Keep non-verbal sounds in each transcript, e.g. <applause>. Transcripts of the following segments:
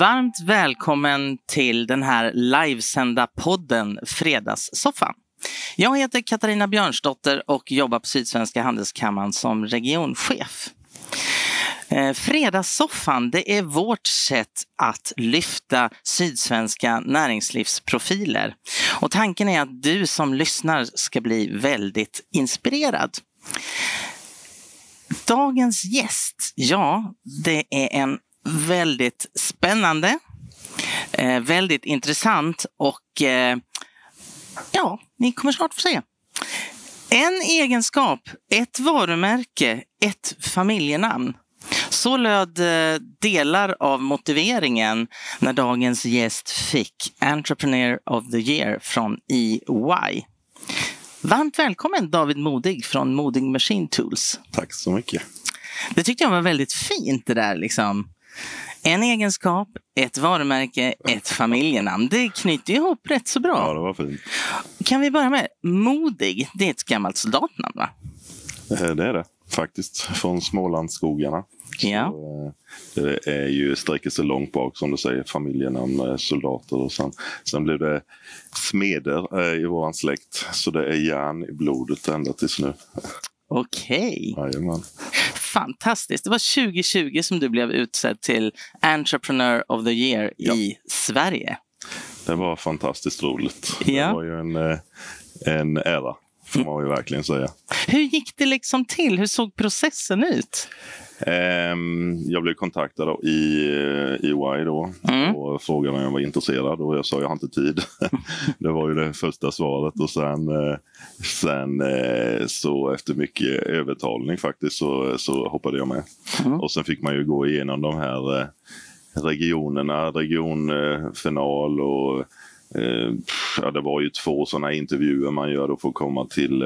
Varmt välkommen till den här livesända podden Fredagssoffan. Jag heter Katarina Björnsdotter och jobbar på Sydsvenska Handelskammaren som regionchef. Eh, Fredagssoffan det är vårt sätt att lyfta sydsvenska näringslivsprofiler. Och tanken är att du som lyssnar ska bli väldigt inspirerad. Dagens gäst, ja, det är en väldigt spännande, eh, väldigt intressant och eh, ja, ni kommer snart få se. En egenskap, ett varumärke, ett familjenamn. Så löd eh, delar av motiveringen när dagens gäst fick Entrepreneur of the Year från EY. Varmt välkommen David Modig från Modig Machine Tools. Tack så mycket. Det tyckte jag var väldigt fint det där liksom. En egenskap, ett varumärke, ett familjenamn. Det knyter ihop rätt så bra. Ja, det var fint. Kan vi börja med Modig? Det är ett gammalt soldatnamn va? Eh, det är det faktiskt. Från Smålandsskogarna. Ja. Så, eh, det är ju, sträcker sig långt bak som du säger, familjenamn, soldater och sen, sen blev det smeder eh, i våran släkt. Så det är järn i blodet ända tills nu. Okej. Jajamän. Fantastiskt. Det var 2020 som du blev utsedd till Entrepreneur of the Year Ja. i Sverige. Det var fantastiskt roligt. Ja. Det var ju en, eh, en ära, får man ju verkligen säga. Hur gick det liksom till? Hur såg processen ut? Ehm, jag blev kontaktad av i eh, EY då Mm. och frågade om jag var intresserad och jag sa jag har inte tid. <laughs> det var ju det första svaret och sen, eh, sen eh, så efter mycket övertalning faktiskt så, så hoppade jag med. Mm. Och sen fick man ju gå igenom de här regionerna, regionfinal och ja, det var ju två sådana intervjuer man gör då för att komma till,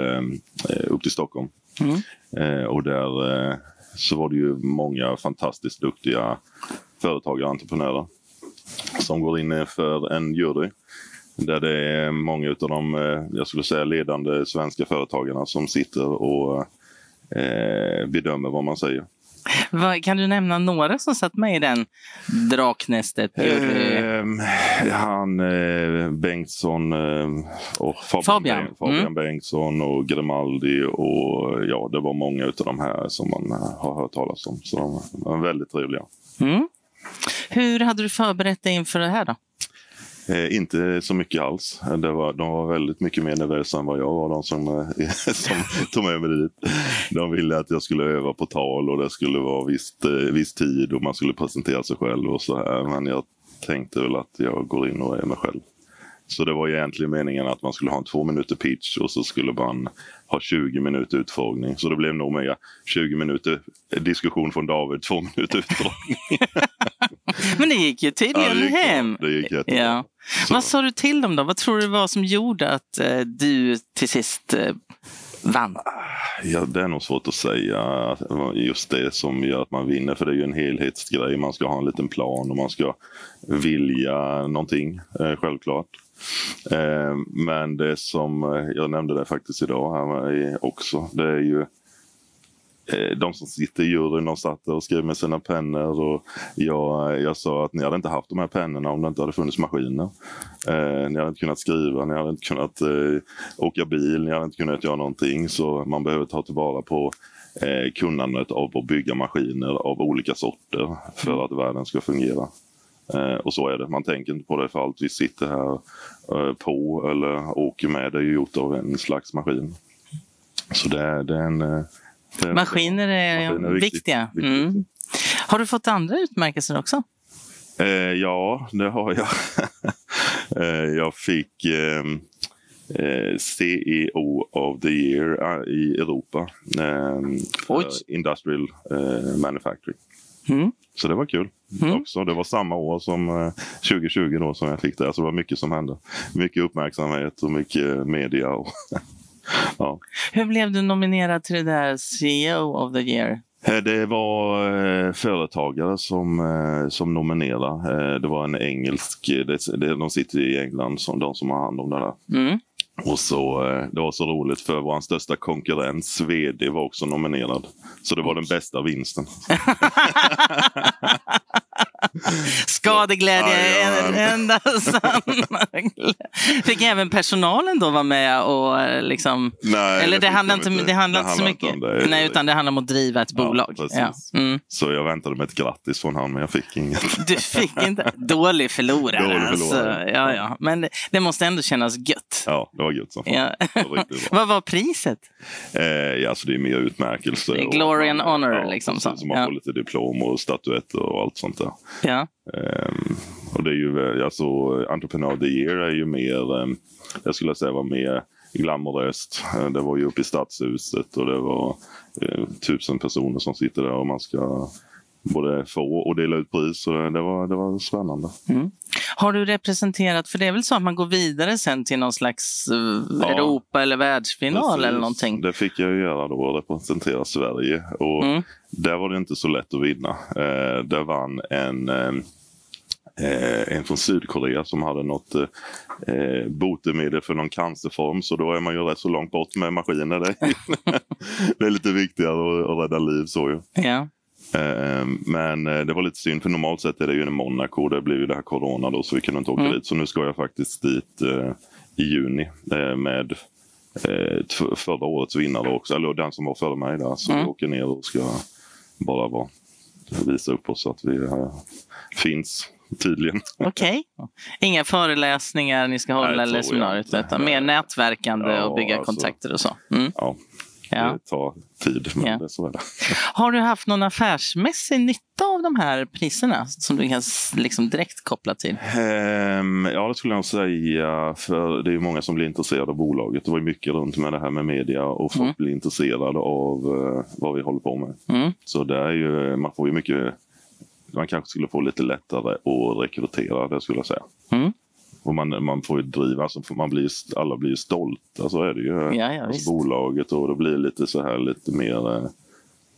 upp till Stockholm. Mm. Och där så var det ju många fantastiskt duktiga företagare och entreprenörer som går in för en jury. Där det är många av de, eh, jag skulle säga ledande svenska företagarna som sitter och eh, bedömer vad man säger. Kan du nämna några som satt med i den draknästet? Ehm, han eh, Bengtsson eh, och Fabian, Fabian. Fabian Mm. Bengtsson och Grimaldi och ja, det var många av de här som man eh, har hört talas om. Så de var väldigt trevliga. Mm. Hur hade du förberett dig inför det här då? Eh, inte så mycket alls. Eh, det var, de var väldigt mycket mer nervösa än vad jag var, de som, eh, <laughs> som tog med mig dit. De ville att jag skulle öva på tal och det skulle vara visst, eh, viss tid och man skulle presentera sig själv och så här. Men jag tänkte väl att jag går in och är mig själv. Så det var egentligen meningen att man skulle ha en två minuter pitch och så skulle man ha 20 minuter utfrågning. Så det blev nog mer 20 minuter diskussion från David, två minuter utfrågning. <laughs> Men det gick ju tydligen det gick hem. Det gick jättebra. Ja. Så- Vad sa du till dem då? Vad tror du var som gjorde att eh, du till sist eh, vann? Ja, det är nog svårt att säga just det som gör att man vinner. För det är ju en helhetsgrej. Man ska ha en liten plan och man ska vilja någonting, eh, självklart. Eh, men det som, eh, jag nämnde det faktiskt idag här också, det är ju eh, de som sitter i juryn, de satt och skrev med sina pennor och jag, jag sa att ni hade inte haft de här pennorna om det inte hade funnits maskiner. Eh, ni hade inte kunnat skriva, ni hade inte kunnat eh, åka bil, ni hade inte kunnat göra någonting. Så man behöver ta tillvara på eh, kunnandet av att bygga maskiner av olika sorter för att världen ska fungera. Eh, och så är det. Man tänker inte på det för allt vi sitter här eh, på eller åker med det är ju gjort av en slags maskin. Så det är, det är en... eh, det är- Maskiner är, Maskiner är viktigt. viktiga. Viktigt. Mm. Har du fått andra utmärkelser också? Eh, ja, det har jag. <laughs> eh, jag fick ehm, eh, CEO of the year i Europa. ehm, Industrial Manufacturing. Mm. Så det var kul. Mm. Också. Det var samma år som eh, 2020 då som jag fick det. Så det var mycket som hände. Mycket uppmärksamhet och mycket media. Och <laughs> ja. Hur blev du nominerad till det där CEO of the year? Eh, Det var eh, företagare som, eh, som nominerade. Eh, det var en engelsk, de sitter i England, som, de som har hand om det där. Mm. Och så, eh, det var så roligt för vår största konkurrens, vd, var också nominerad. Så det var den bästa vinsten. <laughs> Skadeglädje är en enda <laughs> sanna. Fick även personalen då vara med och eh, liksom... Nej, Eller det, handlar inte, det handlar inte så mycket. det. Nej, utan det handlar om att driva ett Ja, bolag. precis. Mm. Så jag väntade med ett grattis från han, men jag fick inget. <laughs> Du fick inte... Dålig förlorare. Dålig Alltså. förlorare. Ja, ja. Men det, det måste ändå kännas gött. Ja, det var gött som fan. Ja. Var. <laughs> Vad var priset? Eh, ja, alltså det är mer utmärkelse. Och glory man- and honor, ja, liksom, precis, så. Man Ja. får lite diplom och statyetter och allt sånt där. Ja. Um, och det är ju, eh, alltså, Entreprenör of the year är ju mer, um, jag skulle säga var mer glamoröst. Eh, det var ju uppe i stadshuset och det var eh, tusen personer som sitter där och man ska både få och dela ut pris. Så det, var, det var spännande. Har du representerat, för det är väl så att man går vidare sen till någon slags eh, Ja. Europa eller världsfinal Precis. eller någonting? Det fick jag göra då, representera Sverige. Och Mm. där var det inte så lätt att vinna. Eh, där vann en, eh, eh, en från Sydkorea som hade något eh, botemedel för någon cancerform. Så då är man ju rätt så långt bort med maskiner. Det, <laughs> det är lite viktigare att, att rädda liv så ju. Ja. Eh, Men eh, det var lite synd för normalt sett är det ju i Monaco. Det blev ju det här corona då så vi kunde inte åka Mm. dit. Så nu ska jag faktiskt dit eh, i juni eh, med eh, förra årets vinnare också. Eller den som var före mig där. Så Mm. vi åker ner och ska bara vara, visa upp oss att vi eh, finns tydligen. Okej. Inga föreläsningar ni ska hålla Nej, eller inte. utan mer nätverkande Ja, och bygga alltså. kontakter och så. Mm. Ja, Ja. det tar tid men Ja. det, så är det. <laughs> Har du haft någon affärsmässig nytta av de här priserna som du kan liksom direkt koppla till? Ehm, ja, det skulle jag säga. För det är ju många som blir intresserade av bolaget. Det var ju mycket runt med det här med media och folk Mm. blir intresserade av eh, vad vi håller på med. Mm. Så det är ju, man får ju mycket, man kanske skulle få lite lättare att rekrytera, det skulle jag säga. Mm. Och man, man får ju driva, alltså man blir, alla blir ju stolta, så är det ju. Ja, ja, alltså bolaget och det blir lite så här lite mer, eh,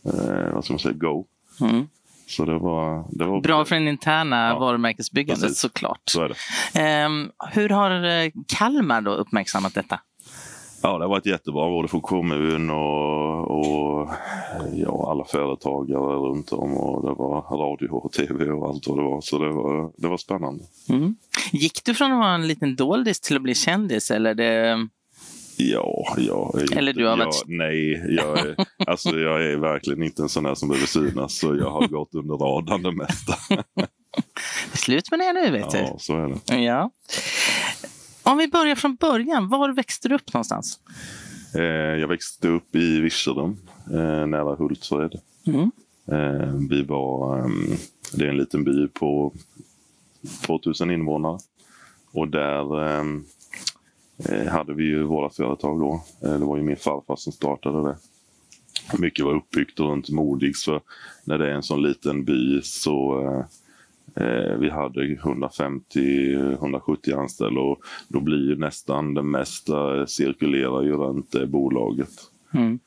eh, vad ska man säga, go. Mm. Så det var, det var Bra för den interna Ja, varumärkesbyggandet precis. såklart. Så det. Ehm, hur har eh, Kalmar då uppmärksammat detta? Ja, det har varit jättebra både för kommun och, och ja, alla företagare runt om. Och det var radio och tv och allt vad det var. Så det var, det var spännande. Mm. Gick du från att vara en liten doldis till att bli kändis? Eller det... Ja, jag är Eller inte, du har jag, varit- Nej, jag är, <laughs> alltså jag är verkligen inte en sån där som behöver synas. Så jag har gått under radarn det mesta. Det är slut med det nu, vet <laughs> Ja, så är det. du. Ja. Om vi börjar från början, var växte du upp någonstans? Eh, jag växte upp i Virserum, eh, nära Hultsfred. Mm. Eh, vi var, ehm, det är en liten by på 2000 invånare. Och där ehm, eh, hade vi ju våra företag då. Eh, det var ju min farfar som startade det. Mycket var uppbyggt runt Modigs för när det är en sån liten by så eh, vi hade 150-170 anställda och då blir ju nästan det mesta eh, cirkulerar ju runt det bolaget. Mm.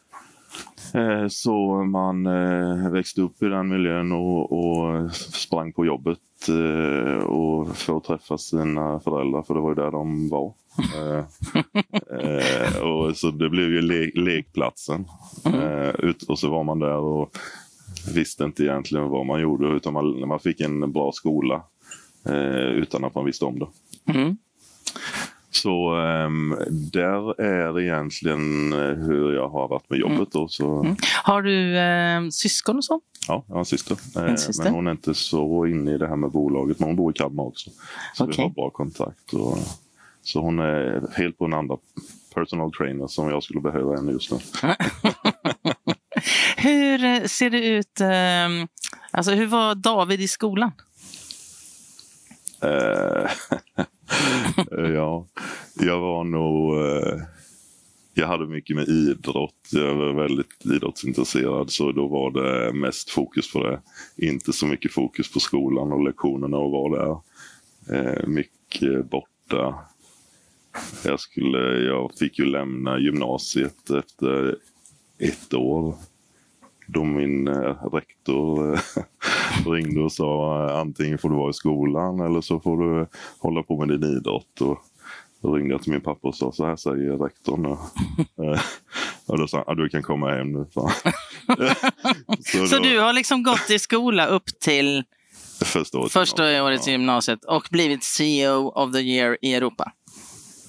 Eh, Så man eh, växte upp i den miljön och, och sprang på jobbet eh, och för att träffa sina föräldrar, för det var ju där de var. Eh, <laughs> eh, och så det blev ju le lekplatsen. Eh, ut, och så var man där och visste inte egentligen vad man gjorde utan man, man fick en bra skola eh, utan att man visste om det. Mm. Så ehm, där är egentligen eh, hur jag har varit med jobbet. Då, så, Mm. Har du eh, syskon och så? Ja, jag har en syster. Eh, En syster. Men hon är inte så inne i det här med bolaget. Men hon bor i Kalmar också. Så vi Okej. har bra kontakt. Och, så hon är helt på en andra personal trainer som jag skulle behöva än just nu. <laughs> Hur eh, ser det ut? Eh, alltså, hur var David i skolan? Eh, <laughs> ja, jag var nog... eh, Jag hade mycket med idrott. Jag var väldigt idrottsintresserad så då var det mest fokus på det. Inte så mycket fokus på skolan och lektionerna och vara där. Eh, Mycket borta. Jag, skulle, jag fick ju lämna gymnasiet efter ett år då min eh, rektor eh, <laughs> ringde och sa eh, antingen får du vara i skolan eller så får du hålla på med din idrott. Och då ringde jag till min pappa och sa så här säger rektorn. <laughs> Och, då sa han, "Ja, du kan komma hem nu. <laughs> Så då- du har liksom gått i skola upp till Första året. Första året i gymnasiet och blivit CEO of the year i Europa.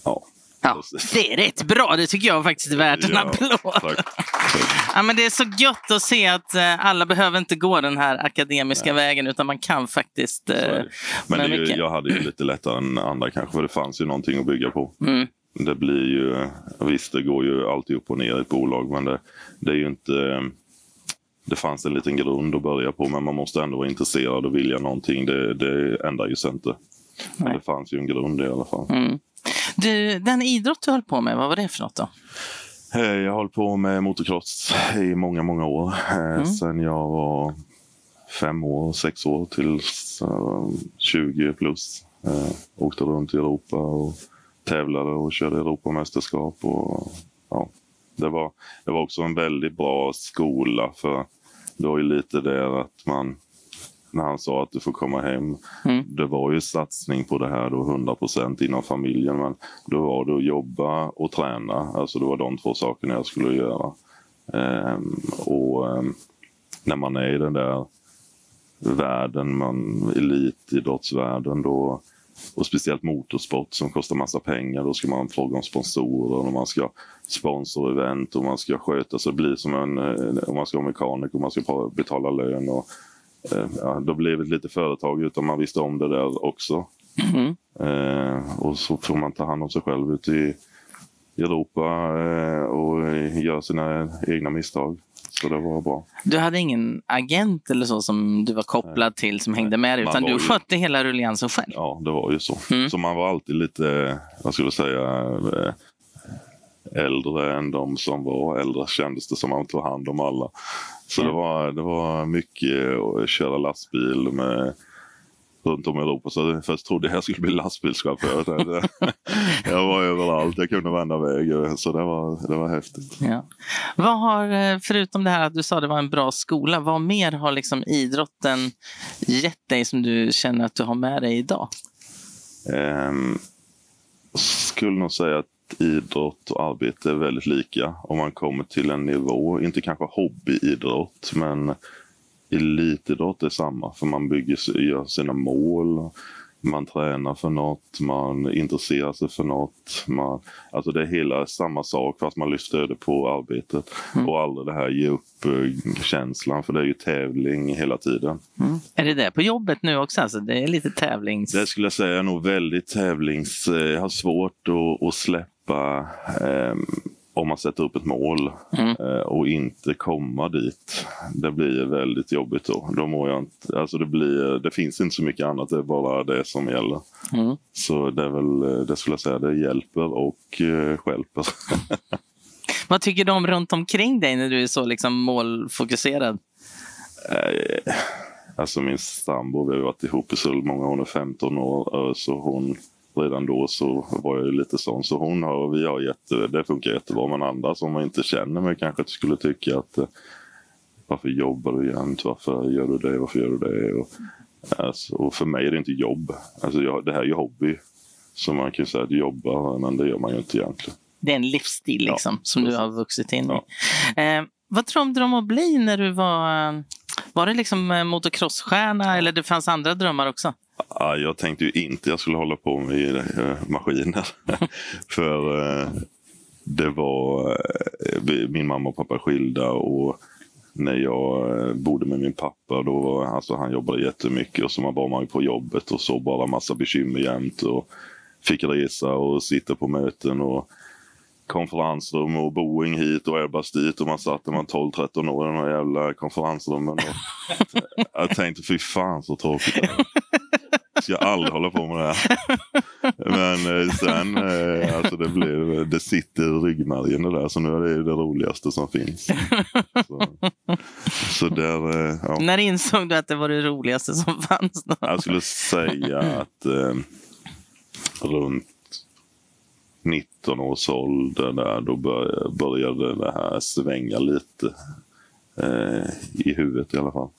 Ja. Ja, det är rätt bra. Det tycker jag faktiskt är värt en Ja, applåd. <laughs> Ja, men det är så gött att se att eh, alla behöver inte gå den här akademiska vägen utan man kan faktiskt... Eh. Men ju, jag hade ju lite lättare än andra kanske, för det fanns ju någonting att bygga på. mm, Det blir ju, visst det går ju alltid upp och ner i ett bolag, men det, det är ju inte... Det fanns en liten grund att börja på, men man måste ändå vara intresserad och vilja någonting. Det, det ändrar ju sig inte. Men det fanns ju en grund i alla fall. mm. Du, den idrott du höll på med, vad var det för något då? Eh, Jag hållit på med motocross i många, många år. Eh, Mm. Sen jag var fem år, sex år tills eh, 20 plus. Eh, åkte runt i Europa och tävlade och körde Europamästerskap. Och, ja, det, var, det var också en väldigt bra skola för det var ju lite där att man när han sa att du får komma hem. Mm. Det var ju satsning på det här då 100 procent inom familjen. Men då var det att jobba och träna. Alltså det var de två sakerna jag skulle göra. Ehm, och ehm, när man är i den där världen, man, elitidrottsvärlden då och speciellt motorsport som kostar massa pengar. Då ska man fråga om sponsorer och man ska sponsra event och man ska sköta så det blir som en, eh, om man ska vara mekaniker och man ska betala lön. Och, ja, då blev det lite företag utan man visste om det där också. Mm. Eh, och så får man ta hand om sig själv ute i Europa eh, och eh, göra sina egna misstag. Så det var bra. Du hade ingen agent eller så som du var kopplad till som hängde med dig, utan du ju- skötte hela rulliansen själv? Ja, det var ju så. Mm. Så man var alltid lite, vad skulle jag säga, eh, äldre än de som var äldre kändes det som. Man tog hand om alla. Så det, var, det var mycket att köra lastbil med runt om i Europa. Så först trodde jag jag skulle bli lastbilschaufför. <laughs> Jag var överallt, jag kunde vända väg. Så det var, det var häftigt. Ja. Vad har, eh, förutom det här att du sa att det var en bra skola, vad mer har liksom idrotten gett dig som du känner att du har med dig idag? Ehm, skulle nog säga att idrott och arbete är väldigt lika om man kommer till en nivå, inte kanske hobbyidrott, men elitidrott är samma. För man bygger, gör sina mål, man tränar för något, man intresserar sig för något. Man, alltså det är hela samma sak fast man lyfter det på arbetet. Mm. Och aldrig det här ge upp-känslan, för det är ju tävling hela tiden. Är det det på jobbet nu också? Alltså, det är lite tävlings... Det skulle jag säga är nog väldigt tävlings... eh, Jag har svårt att, att släppa ehm, om man sätter upp ett mål Mm. eh, och inte komma dit. Det blir väldigt jobbigt då. Då mår jag inte... Alltså det, blir, det finns inte så mycket annat, det är bara det som gäller. Mm. Så det är väl, eh, det skulle jag säga, det hjälper och eh, stjälper. <laughs> Vad tycker de runt omkring dig när du är så liksom målfokuserad? Eh, Alltså min sambo, vi har varit ihop i så många, hon är 15 år, så hon redan då så var jag ju lite sån. Så hon har, vi har jätte, det funkar jättebra. Men andra som man inte känner mig kanske skulle tycka att eh, varför jobbar du jämt? Varför gör du det? Varför gör du det? Och, alltså, och för mig är det inte jobb. Alltså jag, det här är ju hobby. Så man kan ju säga att jobba, men det gör man ju inte egentligen. Det är en livsstil Ja, liksom, som du har vuxit in Ja. i. Eh, vad drömde du om att bli när du var... eh, Var det liksom eh, motocrossstjärna eller det fanns andra drömmar också? Ja, jag tänkte ju inte jag skulle hålla på med eh, maskiner. <laughs> För eh, det var... eh, min mamma och pappa är skilda och när jag bodde med min pappa då var alltså, han jobbade jättemycket och så man var man på jobbet och så bara massa bekymmer jämt och fick resa och sitta på möten och konferensrum och Boeing hit och Airbus dit och man satt när man 12-13 år i de här jävla konferensrummen. Och <laughs> jag tänkte fy fan så tråkigt det. Ska jag aldrig hålla på med det här. <laughs> Men eh, sen, eh, alltså det, blev, det sitter i ryggmärgen det där så nu är det det roligaste som finns. Så, så där, eh, ja. När insåg du att det var det roligaste som fanns? Då? Jag skulle säga att eh, runt 19 års ålder där, då började, det här svänga lite. Eh, I huvudet i alla fall.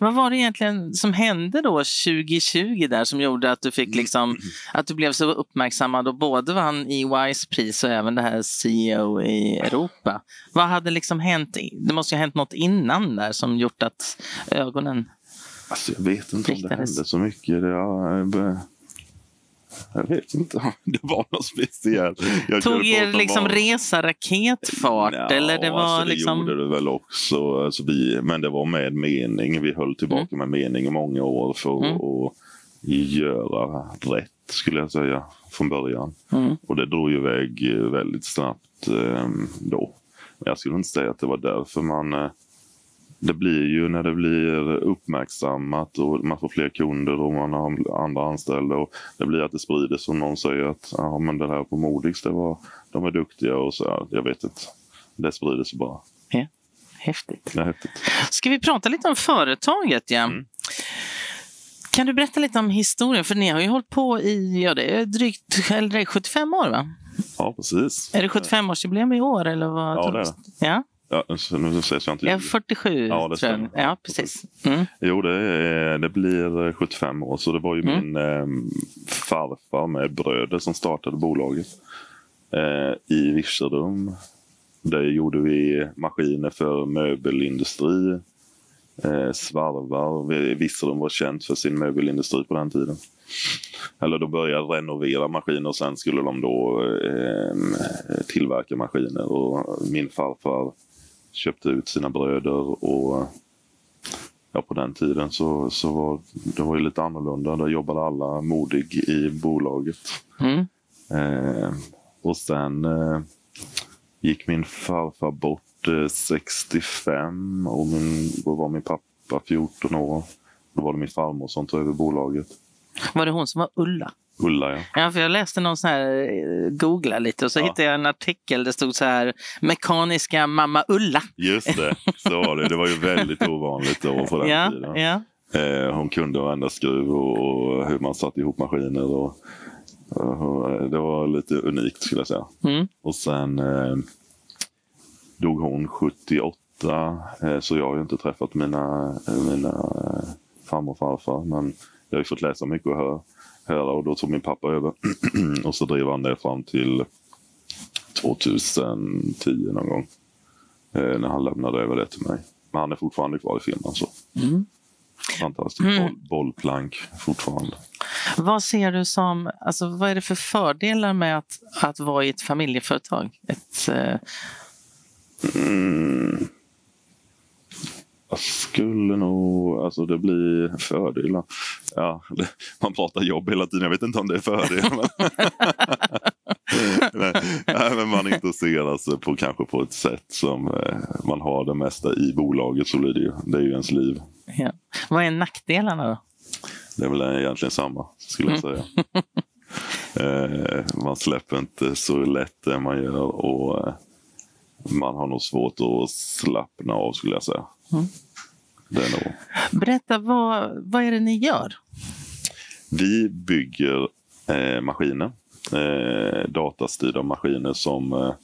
Vad var det egentligen som hände då 2020 där som gjorde att du fick liksom att du blev så uppmärksammad och både vann EYs pris och även det här CEO i Europa? Vad hade liksom hänt? Det måste ju ha hänt något innan där som gjort att ögonen... Alltså, jag vet inte om det hände så mycket. Det, jag, jag vet inte om det var något speciellt. Jag Tog er liksom bara- resa raketfart? Ja, eller det var alltså, det liksom... gjorde det väl också. Alltså, vi, men det var med mening. Vi höll tillbaka med mening i många år för Mm. att göra rätt, skulle jag säga, från början. Mm. Och det drog iväg eh, väldigt snabbt eh, då. Men jag skulle inte säga att det var därför man... Det blir ju när det blir uppmärksammat och man får fler kunder och man har andra anställda. Och det blir att det sprider och någon säger att ja, men det här på Modix, det var, de är duktiga och så. Jag vet inte. Det sprider sig bara. Häftigt. Det är häftigt. Ska vi prata lite om företaget? Ja? Mm. Kan du berätta lite om historien? För ni har ju hållit på i ja, det är drygt eller det är 75 år, va? Ja, precis. Är det 75-årsjubileum i år? Eller vad? Ja, det är det. Ja, Ja, så nu ses jag inte. jag är 47, Ja, det tror jag. Ja, precis. Mm. Jo, det, det blir 75 år. Så det var ju Mm. min eh, farfar med bröder som startade bolaget eh, i Virserum. Där gjorde vi maskiner för möbelindustri, eh, svarvar. Vi- Virserum var känt för sin möbelindustri på den tiden. Eller då började renovera maskiner och sen skulle de då eh, tillverka maskiner. Och min farfar köpte ut sina bröder och ja, på den tiden så, så var det var ju lite annorlunda. Där jobbade alla modig i bolaget. Mm. Eh, och sen eh, gick min farfar bort eh, 65 och min, då var min pappa 14 år. Då var det min farmor som tog över bolaget. Var det hon som var Ulla? Ulla, ja. Ja, för jag läste någon sån här, eh, googla lite och så Ja. hittade jag en artikel. Det stod så här, mekaniska mamma Ulla. Just det, så var det. Det var ju väldigt ovanligt då på den Ja, tiden. ja. Eh, hon kunde varenda skruv och, och hur man satte ihop maskiner. Och, och, det var lite unikt skulle jag säga. Mm. Och sen eh, dog hon 78. Eh, så jag har ju inte träffat mina, mina eh, farmor och farfar. Men jag har ju fått läsa mycket och höra. Höra och då tog min pappa över. <clears throat> och så drev han det fram till 2010 någon gång. Eh, när han lämnade över det till mig. Men han är fortfarande kvar i firman. Så. Mm. Fantastiskt. Mm. Boll, bollplank fortfarande. Vad ser du som, alltså vad är det för fördelar med att, att vara i ett familjeföretag? Ett, eh, Mm. Jag skulle nog, alltså det blir fördelar. Ja, det, man pratar jobb hela tiden, jag vet inte om det är fördel. Men, <laughs> nej, nej, men man intresserar sig på, kanske på ett sätt som eh, man har det mesta i bolaget så blir det ju, det är ju ens liv. ja. Vad är nackdelarna då? Det är väl egentligen samma, skulle jag säga. eh, man släpper inte så lätt det man gör och eh, man har nog svårt att slappna av, skulle jag säga. Mm. Nog. Berätta, vad, vad är det ni gör? Vi bygger eh, maskiner, eh, datastyrda maskiner som eh,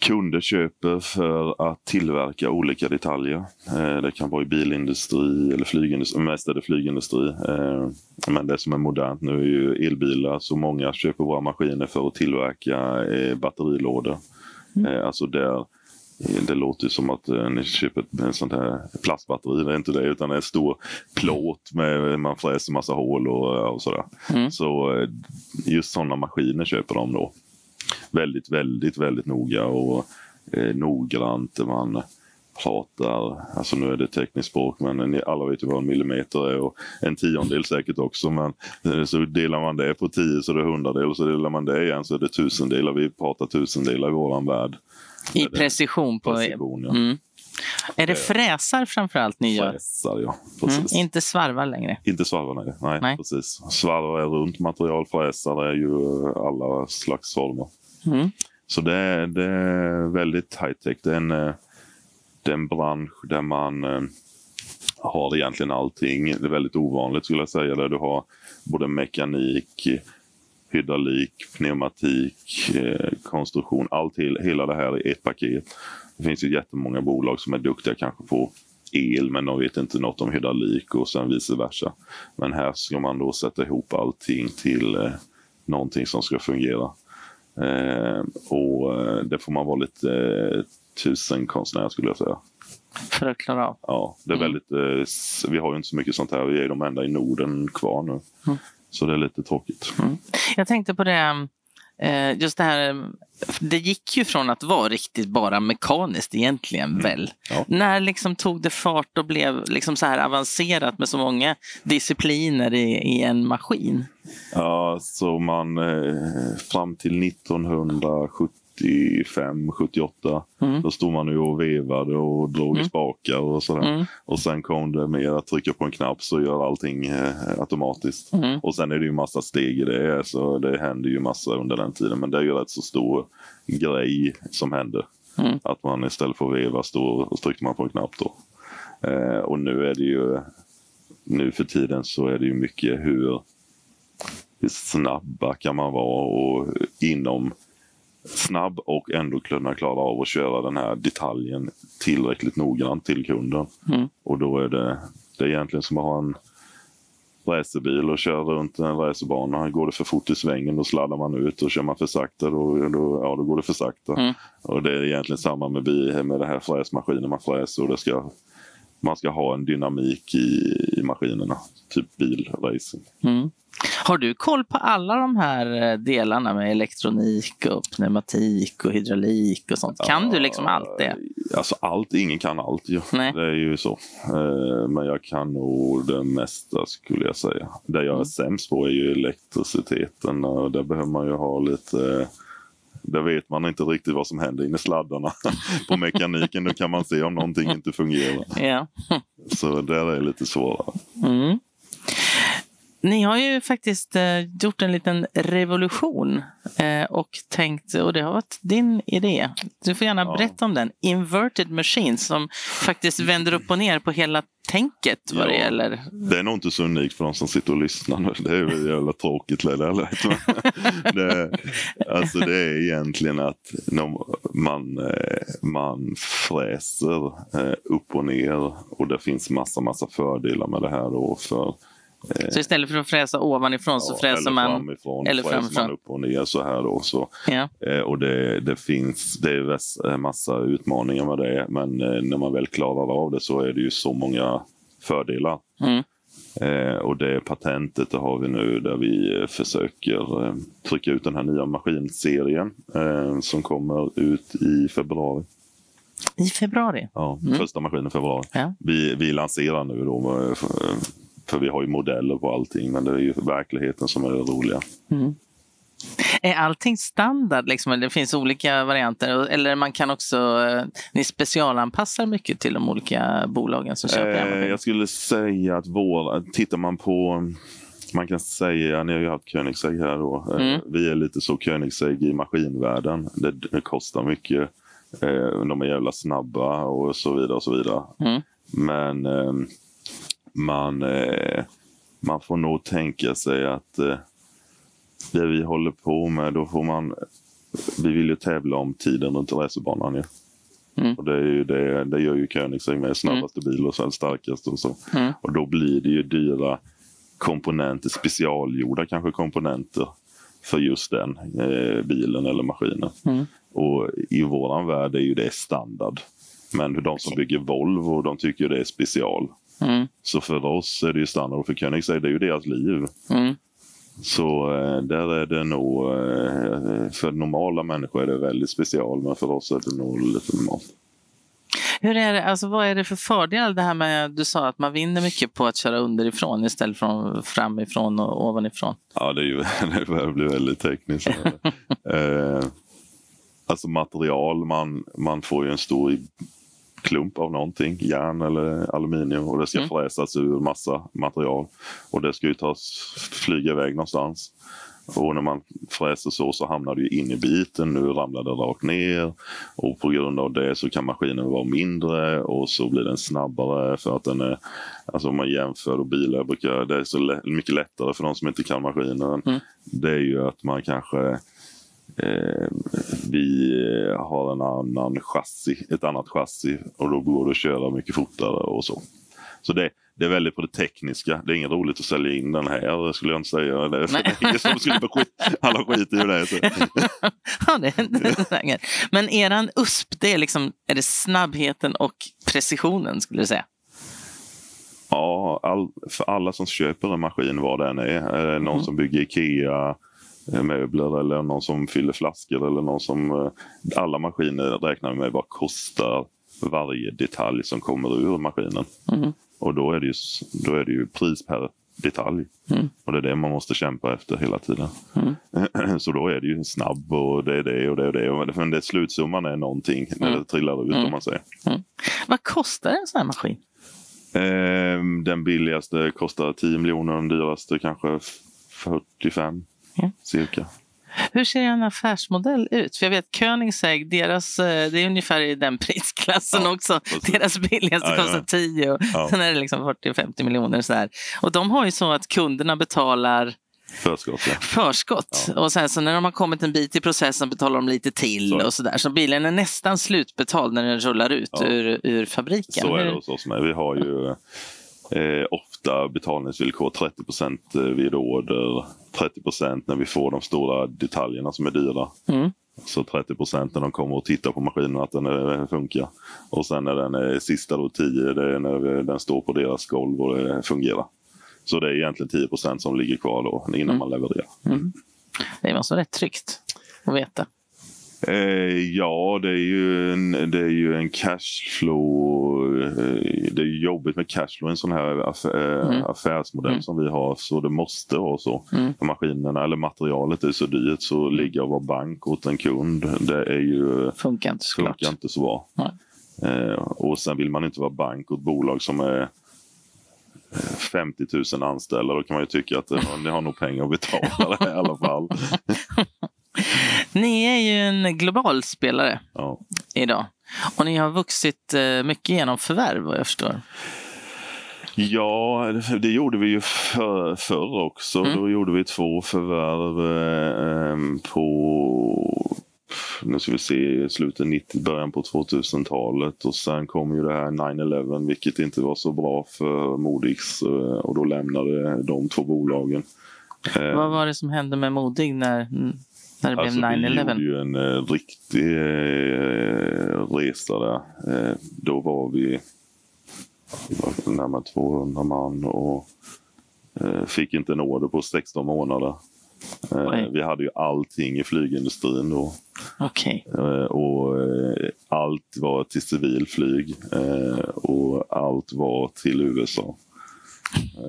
kunder köper för att tillverka olika detaljer. Eh, det kan vara i bilindustri eller flygindustri, mest är det flygindustri. Eh, men det som är modernt nu är ju elbilar, så många köper våra maskiner för att tillverka eh, batterilådor. Eh, alltså där Det låter ju som att eh, ni köper ett en sånt här plastbatteri. Det är inte det, utan en stor plåt med man fräser massa hål och, och sådär. Mm. Så eh, just sådana maskiner köper de då. Väldigt, väldigt, väldigt noga och eh, noggrant. Man pratar, alltså nu är det tekniskt språk, men ni alla vet ju vad en millimeter är och en tiondel säkert också. Men eh, så delar man det på tio så är det hundradel och så delar man det igen så är det tusendelar. Vi pratar tusendelar i våran värld. I precision? På, Precision, ja. mm. Är det fräsar framförallt ni gör? Fräsar, ja. Mm. Precis. Inte svarvar längre? Inte svarvar, nej. nej, Nej. precis. Svarvar är runt material, fräsar är ju eh, alla slags former. Mm. Så det är, det är väldigt high-tech. Det är en, eh, det är en bransch där man eh, har egentligen allting. Det är väldigt ovanligt skulle jag säga. Där du har både mekanik, hydraulik, pneumatik, eh, konstruktion. Allt, hel- hela det här i ett paket. Det finns ju jättemånga bolag som är duktiga kanske på el men de vet inte något om hydraulik och sen vice versa. Men här ska man då sätta ihop allting till eh, någonting som ska fungera. Eh, och eh, det får man vara lite eh, tusenkonstnär skulle jag säga. För att klara av. Ja, det är Mm. väldigt, eh, vi har ju inte så mycket sånt här. Vi är de enda i Norden kvar nu. Mm. Så det är lite tråkigt. Jag tänkte på det, eh, just det här, det gick ju från att vara riktigt bara mekaniskt egentligen väl. Ja. När liksom tog det fart och blev liksom så här avancerat med så många discipliner i, i en maskin? Ja, så man eh, fram till 1975, 78 Mm. då stod man ju och vevade och drog i Mm. spakar och sådär. Mm. Och sen kom det mer att trycka på en knapp så gör allting eh, automatiskt. Mm. Och sen är det ju massa steg i det, så det händer ju massa under den tiden. Men det är ju rätt så stor grej som händer. Mm. Att man istället för att veva står och trycker man på en knapp då. Eh, och nu är det ju, nu för tiden så är det ju mycket hur, hur snabba kan man vara och inom snabb och ändå kunna klara av att köra den här detaljen tillräckligt noggrant till kunden. Mm. Och då är det, det är egentligen som att ha en racerbil och köra runt en racerbana. Går det för fort i svängen då sladdar man ut och kör man för sakta då, då, ja, då går det för sakta. Mm. Och det är egentligen samma med, bi- med det här fräsmaskinen man fräser och det ska, man ska ha en dynamik i, i maskinerna. Typ bilracing. Mm. Har du koll på alla de här eh, delarna med elektronik och pneumatik och hydraulik och sånt? Kan du liksom allt det? Alltså allt, ingen kan allt ju. Nej. Det är ju så. Eh, Men jag kan nog det mesta skulle jag säga. Det jag är Mm. sämst på är ju elektriciteten och där behöver man ju ha lite där vet man inte riktigt vad som händer inne i sladdarna. <laughs> På mekaniken då kan man se om någonting inte fungerar. Ja. Så där är lite svårare. Mm. Ni har ju faktiskt eh, gjort en liten revolution eh, och tänkt, och det har varit din idé. Du får gärna Ja. berätta om den. Inverted Machines som faktiskt vänder upp och ner på hela tänket vad det Ja. gäller. Det är nog inte så unikt för de som sitter och lyssnar nu. Det är väl jävla tråkigt det <laughs> det, alltså det är egentligen att man, eh, man fräser eh, upp och ner och det finns massa, massa fördelar med det här då för Så istället för att fräsa ovanifrån så ja, fräser eller man... framifrån, eller fräser framifrån. man upp och ner så här då. Så, Ja. eh, och det, det finns, det är en massa utmaningar med det men eh, när man väl klarar av det så är det ju så många fördelar. Mm. Eh, och det patentet det har vi nu där vi eh, försöker eh, trycka ut den här nya maskinserien eh, som kommer ut i februari. I februari. Ja, Mm. Första maskinen i februari. Ja. Vi, vi lanserar nu då, eh, för, vi har ju modeller på allting men det är ju verkligheten som är det roliga. Mm. Är allting standard? Liksom, det finns olika varianter? Eller man kan också... eh, Ni specialanpassar mycket till de olika bolagen som köper Eh, jag skulle säga att våra, tittar man på man kan säga, ni har ju haft Koenigsegg här då. Eh, Mm. Vi är lite så Koenigsegg i maskinvärlden. Det, det kostar mycket. Eh, de är jävla snabba och så vidare och så vidare. Mm. Men eh, man, eh, man får nog tänka sig att eh, det vi håller på med, då får man... Vi vill ju tävla om tiden runt racerbanan ju. Mm. Och det, är ju det, det gör ju Koenigsegg med snabbaste bil och sen starkast och så. Mm. Och då blir det ju dyra komponenter, specialgjorda kanske komponenter för just den eh, bilen eller maskinen. Mm. Och i våran värld är ju det standard. Men de som bygger Volvo, de tycker det är special. Mm. Så för oss är det ju standard och för Koenigsegg det är ju deras liv. Mm. Så eh, där är det nog, eh, för normala människor är det väldigt special men för oss är det nog lite normalt. Hur är det, alltså, vad är det för fördel det här med, du sa att man vinner mycket på att köra underifrån istället för framifrån och ovanifrån. Ja, det, är ju, <laughs> det börjar bli väldigt tekniskt. <laughs> eh, alltså material, man, man får ju en stor klump av någonting, järn eller aluminium och det ska Mm. fräsas ur massa material. Och det ska ju tas, flyga iväg någonstans. Och när man fräser så så hamnar det in i biten, nu ramlar det rakt ner och på grund av det så kan maskinen vara mindre och så blir den snabbare för att den är, alltså om man jämför och bilar brukar, det är så mycket lättare för de som inte kan maskinen. Mm. Det är ju att man kanske Eh, vi har en annan chassi, ett annat chassi och då går det att köra mycket fortare och så. Så det, det är väldigt på det tekniska. Det är inget roligt att sälja in den här skulle jag inte säga. Det är <laughs> ingen som skulle skit, alla skiter i det. Så. <laughs> ja, det, det, Men eran USP, det är, liksom, är det snabbheten och precisionen skulle du säga? Ja, all, för alla som köper en maskin vad den är. är det någon mm. som bygger Ikea möbler eller någon som fyller flaskor eller någon som... Eh, alla maskiner räknar med vad kostar varje detalj som kommer ur maskinen. Mm. Och då är, det ju, då är det ju pris per detalj. Mm. Och det är det man måste kämpa efter hela tiden. Mm. <clears throat> Så då är det ju snabb och det är det och det och det. Men det slutsumman är någonting när mm. det trillar ut om mm. man säger. Mm. Vad kostar en sån här maskin? Eh, den billigaste kostar 10 miljoner, den dyraste kanske 45 cirka. Hur ser en affärsmodell ut? För jag vet Koenigsegg, deras, eh, det är ungefär i den <laughs> prisklassen ja, också. Precis. Deras billigaste ja, kostar 10 och ja. sen är det liksom 40-50 miljoner. Så här. Och de har ju så att kunderna betalar Förskott. Ja. Förskott. Och sen så när de har kommit en bit i processen betalar de lite till så. och sådär. Så bilen är nästan slutbetald när den rullar ut ja. ur, ur fabriken. Så är det hos oss med. Vi har ju eh, ofta betalningsvillkor 30 procent eh, vid order, 30 procent när vi får de stora detaljerna som är dyra. Mm. Så 30 procent när de kommer och tittar på maskinen att den är, funkar. Och sen när den är sista då 10, det är när den står på deras golv och det fungerar. Så det är egentligen 10 procent som ligger kvar då innan mm. man levererar. Mm. Det måste vara rätt tryggt att veta. Eh, ja, det är ju en, det är ju en cashflow. Eh, det är jobbigt med cashflow i en sån här affär, mm. affärsmodell mm. som vi har. Så det måste vara så. Mm. Maskinerna eller materialet är så dyrt så ligga och vara bank åt en kund. Det är ju, funkar inte, funkar inte så bra. Eh, och sen vill man inte vara bank åt bolag som är 50 000 anställda, då kan man ju tycka att ni har nog pengar att betala det i alla fall. <laughs> ni är ju en global spelare ja. idag. Och ni har vuxit eh, mycket genom förvärv vad jag förstår. Ja, det gjorde vi ju för, förr också. Mm. Då gjorde vi två förvärv eh, på nu ska vi se, slutet 90, början på 2000-talet och sen kom ju det här 9-11 vilket inte var så bra för Modix eh, och då lämnade de två bolagen. Eh, Vad var det som hände med Modig när, när det alltså, blev 9-11? Vi gjorde ju en eh, riktig eh, resa där. Eh, då var vi, var närmare 200 man och eh, fick inte en order på 16 månader. Eh, vi hade ju allting i flygindustrin då. Okay. Eh, och eh, allt var till civilflyg och allt var till USA.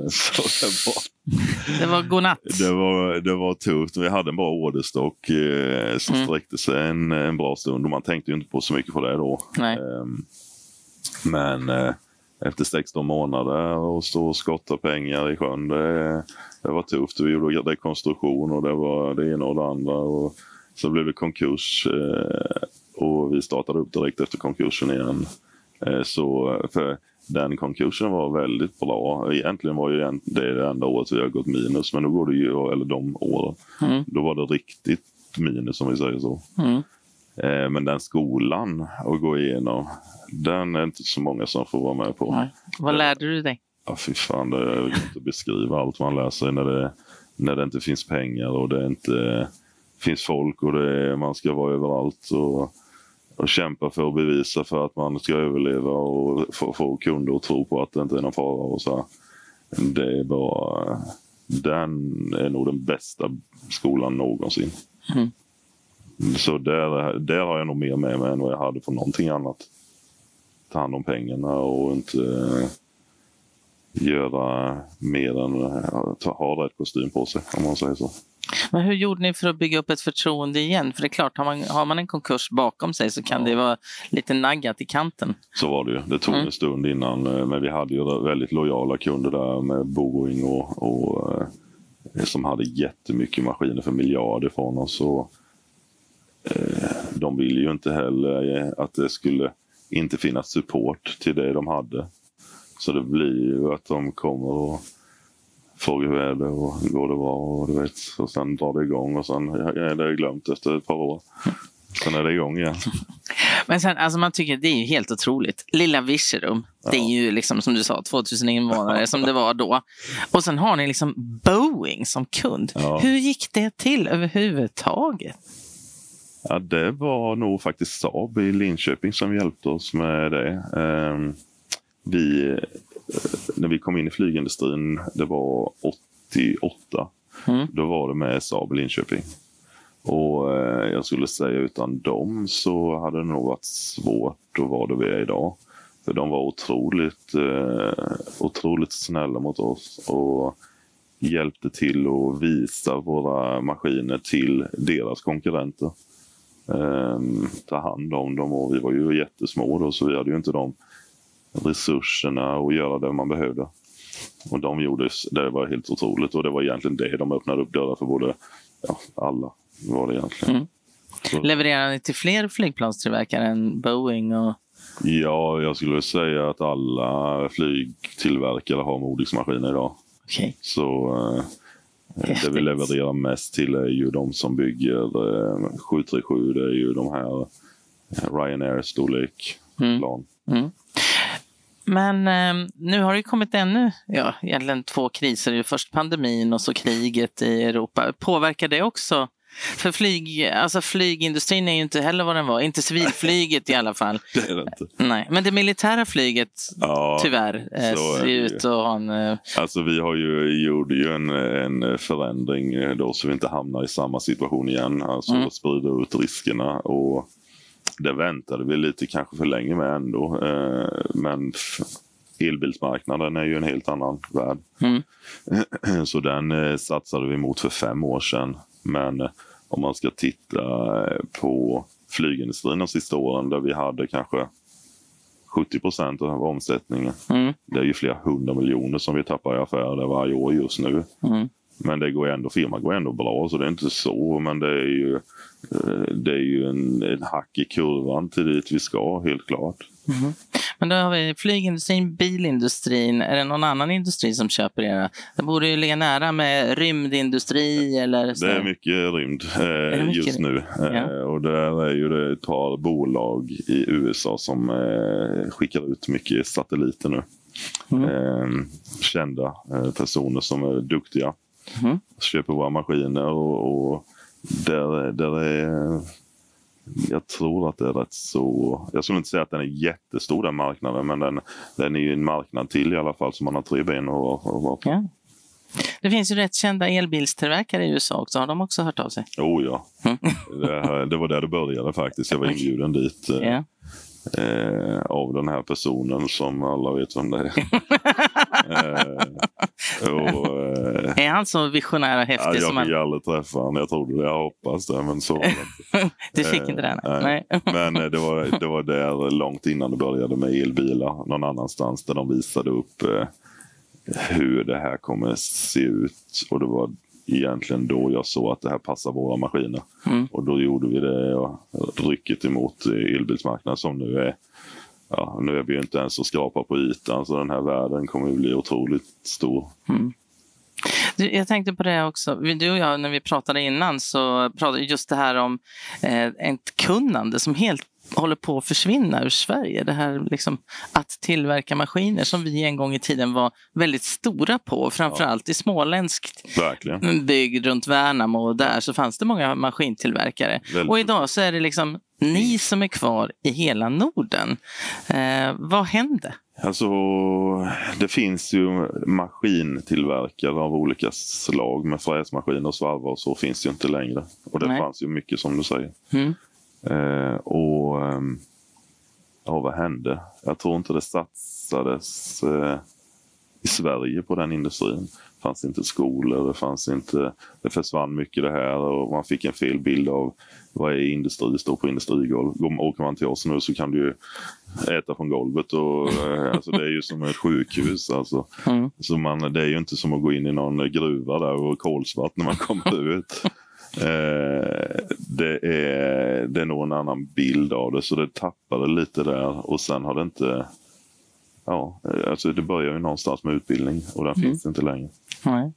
Så det var, det var godnatt. <laughs> Det var, det var tufft. Vi hade en bra orderstock som mm. sträckte sig en, en bra stund och man tänkte inte på så mycket på det då. Nej. Men efter 16 månader och stå och skotta pengar i sjön. Det, det var tufft. Vi gjorde rekonstruktion och det var det ena och det andra. Och så blev det konkurs eh, och vi startade upp direkt efter konkursen igen. Eh, så för den konkursen var väldigt bra. Egentligen var ju det det enda året vi har gått minus, men då går det ju, eller de åren, mm. då var det riktigt minus om vi säger så. Mm. Eh, men den skolan att gå igenom, den är inte så många som får vara med på. Nej. Vad lärde du dig? Ja, fy fan, det går inte att beskriva allt man lär sig när det, när det inte finns pengar och det inte finns folk och det, man ska vara överallt. Och, och kämpa för att bevisa för att man ska överleva och få, få kunder att tro på att det inte är någon fara. Och så. Det är bara... Den är nog den bästa skolan någonsin. Mm. Så där, där har jag nog mer med mig än vad jag hade från någonting annat. Ta hand om pengarna och inte göra mer än att ha rätt kostym på sig, om man säger så. Men hur gjorde ni för att bygga upp ett förtroende igen? För det är klart, har man, har man en konkurs bakom sig så kan ja. det vara lite naggat i kanten. Så var det ju. Det tog mm. en stund innan, eh, men vi hade ju väldigt lojala kunder där med Boeing och, och eh, som hade jättemycket maskiner för miljarder från oss. Och, eh, de ville ju inte heller att det skulle inte finnas support till det de hade. Så det blir ju att de kommer och frågar hur är det och går det bra och du vet. Och sen drar det igång och sen är det glömt efter ett par år. Sen är det igång igen. <laughs> Men sen, alltså man tycker det är ju helt otroligt. Lilla Virserum, ja. det är ju liksom som du sa 2000 invånare som det var då. Och sen har ni liksom Boeing som kund. Ja. Hur gick det till överhuvudtaget? Ja, det var nog faktiskt Saab i Linköping som hjälpte oss med det. Ehm, vi, när vi kom in i flygindustrin, det var 88, mm. då var det med Saab Linköping. Och eh, jag skulle säga utan dem så hade det nog varit svårt att vara där vi är idag. För de var otroligt, eh, otroligt snälla mot oss och hjälpte till att visa våra maskiner till deras konkurrenter. Eh, ta hand om dem och vi var ju jättesmå då så vi hade ju inte de resurserna att göra det man behövde. Och de gjorde, det var helt otroligt och det var egentligen det de öppnade upp dörrar för både ja, alla var det egentligen. Mm. Levererar ni till fler flygplanstillverkare än Boeing? Och... Ja, jag skulle säga att alla flygtillverkare har Modix maskiner idag. Okay. Så eh, det vi levererar mest till är ju de som bygger eh, 737. Det är ju de här eh, Ryanair-storlek mm. plan. Mm. Men eh, nu har det kommit ännu, ja, egentligen två kriser. Först pandemin och så kriget i Europa. Påverkar det också för flyg, alltså flygindustrin är ju inte heller vad den var. Inte civilflyget i alla fall. <laughs> det är det inte. Nej. Men det militära flyget, ja, tyvärr, eh, ser ut att ha en... Eh, alltså vi har ju, gjorde ju en, en förändring eh, då så vi inte hamnar i samma situation igen. Alltså mm. sprida ut riskerna. Och det väntade vi lite kanske för länge med ändå. Men elbilsmarknaden är ju en helt annan värld. Mm. <clears throat> Så den satsade vi mot för fem år sedan. Men eh, om man ska titta eh, på flygindustrin de sista åren där vi hade kanske 70 procent av omsättningen. Mm. Det är ju flera hundra miljoner som vi tappar i affärer varje år just nu. Mm. Men det går ändå, firman går ändå bra så det är inte så. Men det är ju, eh, det är ju en, en hack i kurvan till dit vi ska helt klart. Mm. Men då har vi flygindustrin, bilindustrin. Är det någon annan industri som köper era? Det borde ju ligga nära med rymdindustri eller så. Det är mycket rymd eh, mycket just nu. Ja. Eh, och där är ju det ett par bolag i USA som eh, skickar ut mycket satelliter nu. Mm. Eh, kända personer som är duktiga. Mm. Köper våra maskiner och, och där, där är jag tror att det är rätt så... Jag skulle inte säga att den är jättestor den marknaden men den, den är ju en marknad till i alla fall som man har tre ben att vara på. Ja. Det finns ju rätt kända elbilstillverkare i USA också. Har de också hört av sig? Oh ja. Mm. <laughs> det, det, var där det började faktiskt. Jag var inbjuden dit. Ja eh, av den här personen som alla vet vem det är. <laughs> eh, och, eh, är han så visionär och häftig? Ja, jag som fick man... aldrig träffa honom. Jag trodde det, jag hoppas det, men så <laughs> du fick inte det? Nej. <laughs> men eh, det, var, det var där långt innan det började med elbilar någon annanstans där de visade upp eh, hur det här kommer se ut. Och det var egentligen då jag såg att det här passar våra maskiner. Mm. Och då gjorde vi det och rycket emot elbilsmarknaden som nu är Ja, nu är vi ju inte ens att skrapa på ytan så den här världen kommer att bli otroligt stor. Mm. Du, jag tänkte på det också. Du och jag, när vi pratade innan, så pratade just det här om eh, ett kunnande som helt håller på att försvinna ur Sverige. Det här liksom, att tillverka maskiner som vi en gång i tiden var väldigt stora på. Framförallt ja. i Verkligen. bygd runt Värnamo och där så fanns det många maskintillverkare. Väldigt. Och idag så är det liksom ni som är kvar i hela Norden. Eh, vad hände? Alltså, det finns ju maskintillverkare av olika slag med fräsmaskiner och svarvar och så finns det ju inte längre. Och det Nej. fanns ju mycket som du säger. Mm. Eh, och ehm, ja, vad hände? Jag tror inte det satsades eh, i Sverige på den industrin. Det fanns inte skolor, det fanns inte, det försvann mycket det här och man fick en fel bild av vad är industri, står på industrigolv. Åker man till oss nu så kan du ju äta från golvet och eh, alltså det är ju som ett sjukhus. Alltså. Mm. Så man, det är ju inte som att gå in i någon gruva där och kolsvart när man kommer ut. <laughs> Eh, det, är, det är nog en annan bild av det så det tappade lite där och sen har det inte Ja, alltså det börjar ju någonstans med utbildning och den mm. finns inte längre. Nej.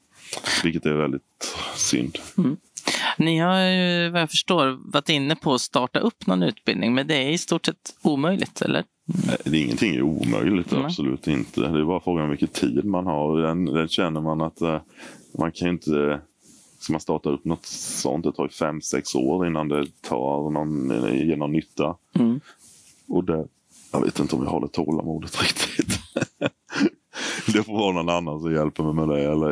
Vilket är väldigt synd. Mm. Ni har ju vad jag förstår varit inne på att starta upp någon utbildning men det är i stort sett omöjligt eller? Det är ingenting är omöjligt, Mm. absolut inte. Det är bara frågan om vilken tid man har. Den, den känner man att eh, man kan ju inte... Ska man starta upp något sånt, det tar ju fem, sex år innan det tar någon, ger någon nytta. Mm. Och det, jag vet inte om jag har det tålamodet <laughs> riktigt. Det får vara någon annan som hjälper mig med det eller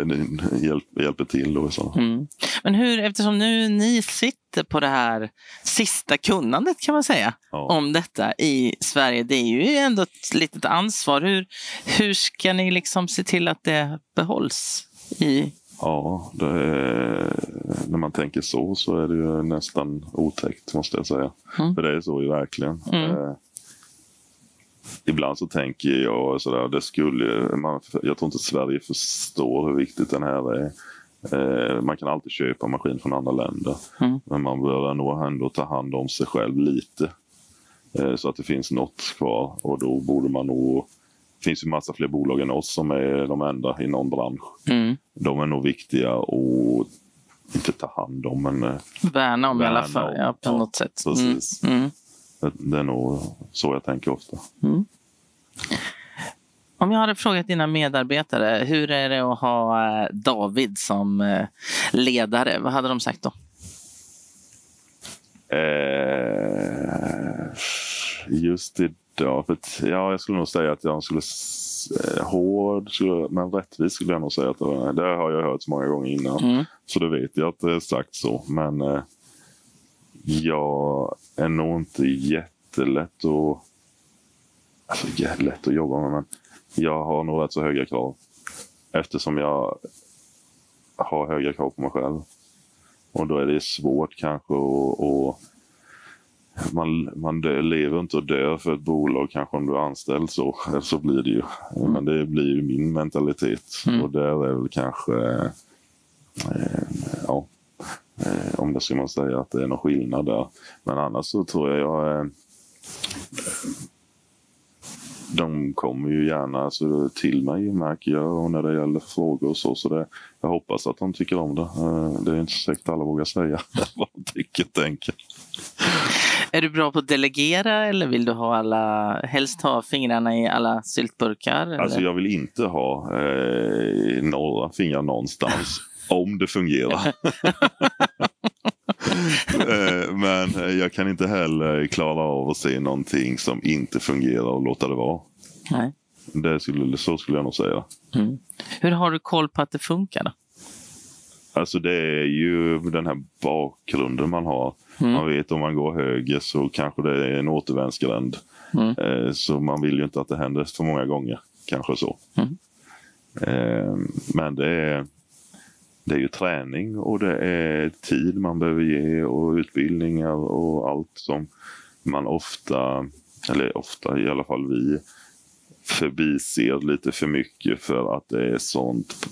hjälp, hjälper till. Då, sådana. Mm. Men hur, eftersom nu ni sitter på det här sista kunnandet kan man säga Ja. om detta i Sverige. Det är ju ändå ett litet ansvar. Hur, hur ska ni liksom se till att det behålls i Ja, är, när man tänker så så är det ju nästan otäckt måste jag säga. Mm. För det är så ju verkligen. Mm. Ibland så tänker jag sådär, det skulle, man, jag tror inte Sverige förstår hur viktigt den här är. Eh, man kan alltid köpa maskin från andra länder. Mm. Men man bör nog ändå ta hand om sig själv lite. Eh, så att det finns något kvar och då borde man nog det finns ju massa fler bolag än oss som är de enda i någon bransch mm. de är nog viktiga att inte ta hand om, men eh, värna om i alla fall? Ja, på något sätt. precis. Mm. Mm. det, är nog så jag tänker ofta. Om jag hade frågat dina medarbetare, hur är det att ha eh, David som eh, ledare? Vad hade de sagt då? Eh, just idag, för ja, jag skulle nog säga att jag skulle eh, hård, skulle, men rättvis skulle jag nog säga att det var. Det har jag hört så många gånger innan. Mm. Så det vet jag att det är sagt så. Men jag är nog inte jättelätt att... Alltså lätt att jobba med, men jag har nog rätt så höga krav. Eftersom jag har höga krav på mig själv. Och då är det svårt kanske att... man, man dö, lever inte och dör för ett bolag kanske om du är anställd så, <laughs> så blir det ju. Men det blir ju min mentalitet. Mm. Och där är väl kanske Eh, ja, eh, om det ska man säga att det är någon skillnad där. Men annars så tror jag jag eh, de kommer ju gärna alltså, till mig märker jag och när det gäller frågor och så. så det, jag hoppas att de tycker om det. Eh, Det är inte säkert alla vågar säga <laughs> vad de tycker tänker. Är du bra på att delegera eller vill du ha alla, helst ha fingrarna i alla syltburkar? Eller? Alltså jag vill inte ha eh, några fingrar någonstans. Om det fungerar. <laughs> Eh, Men eh, jag kan inte heller klara av att se någonting som inte fungerar och låta det vara. Nej. Det skulle, så skulle jag nog säga. Mm. Hur har du koll på att det funkar? Då? Alltså det är ju den här bakgrunden man har. Mm. Man vet om man går höger så kanske det är en återvändsgränd. Mm. Eh, Så man vill ju inte att det händer för många gånger. Kanske så. Mm. Eh, Men det är, det är ju träning och det är tid man behöver ge och utbildningar och allt som man ofta, eller ofta i alla fall vi, förbiser lite för mycket för att det är sånt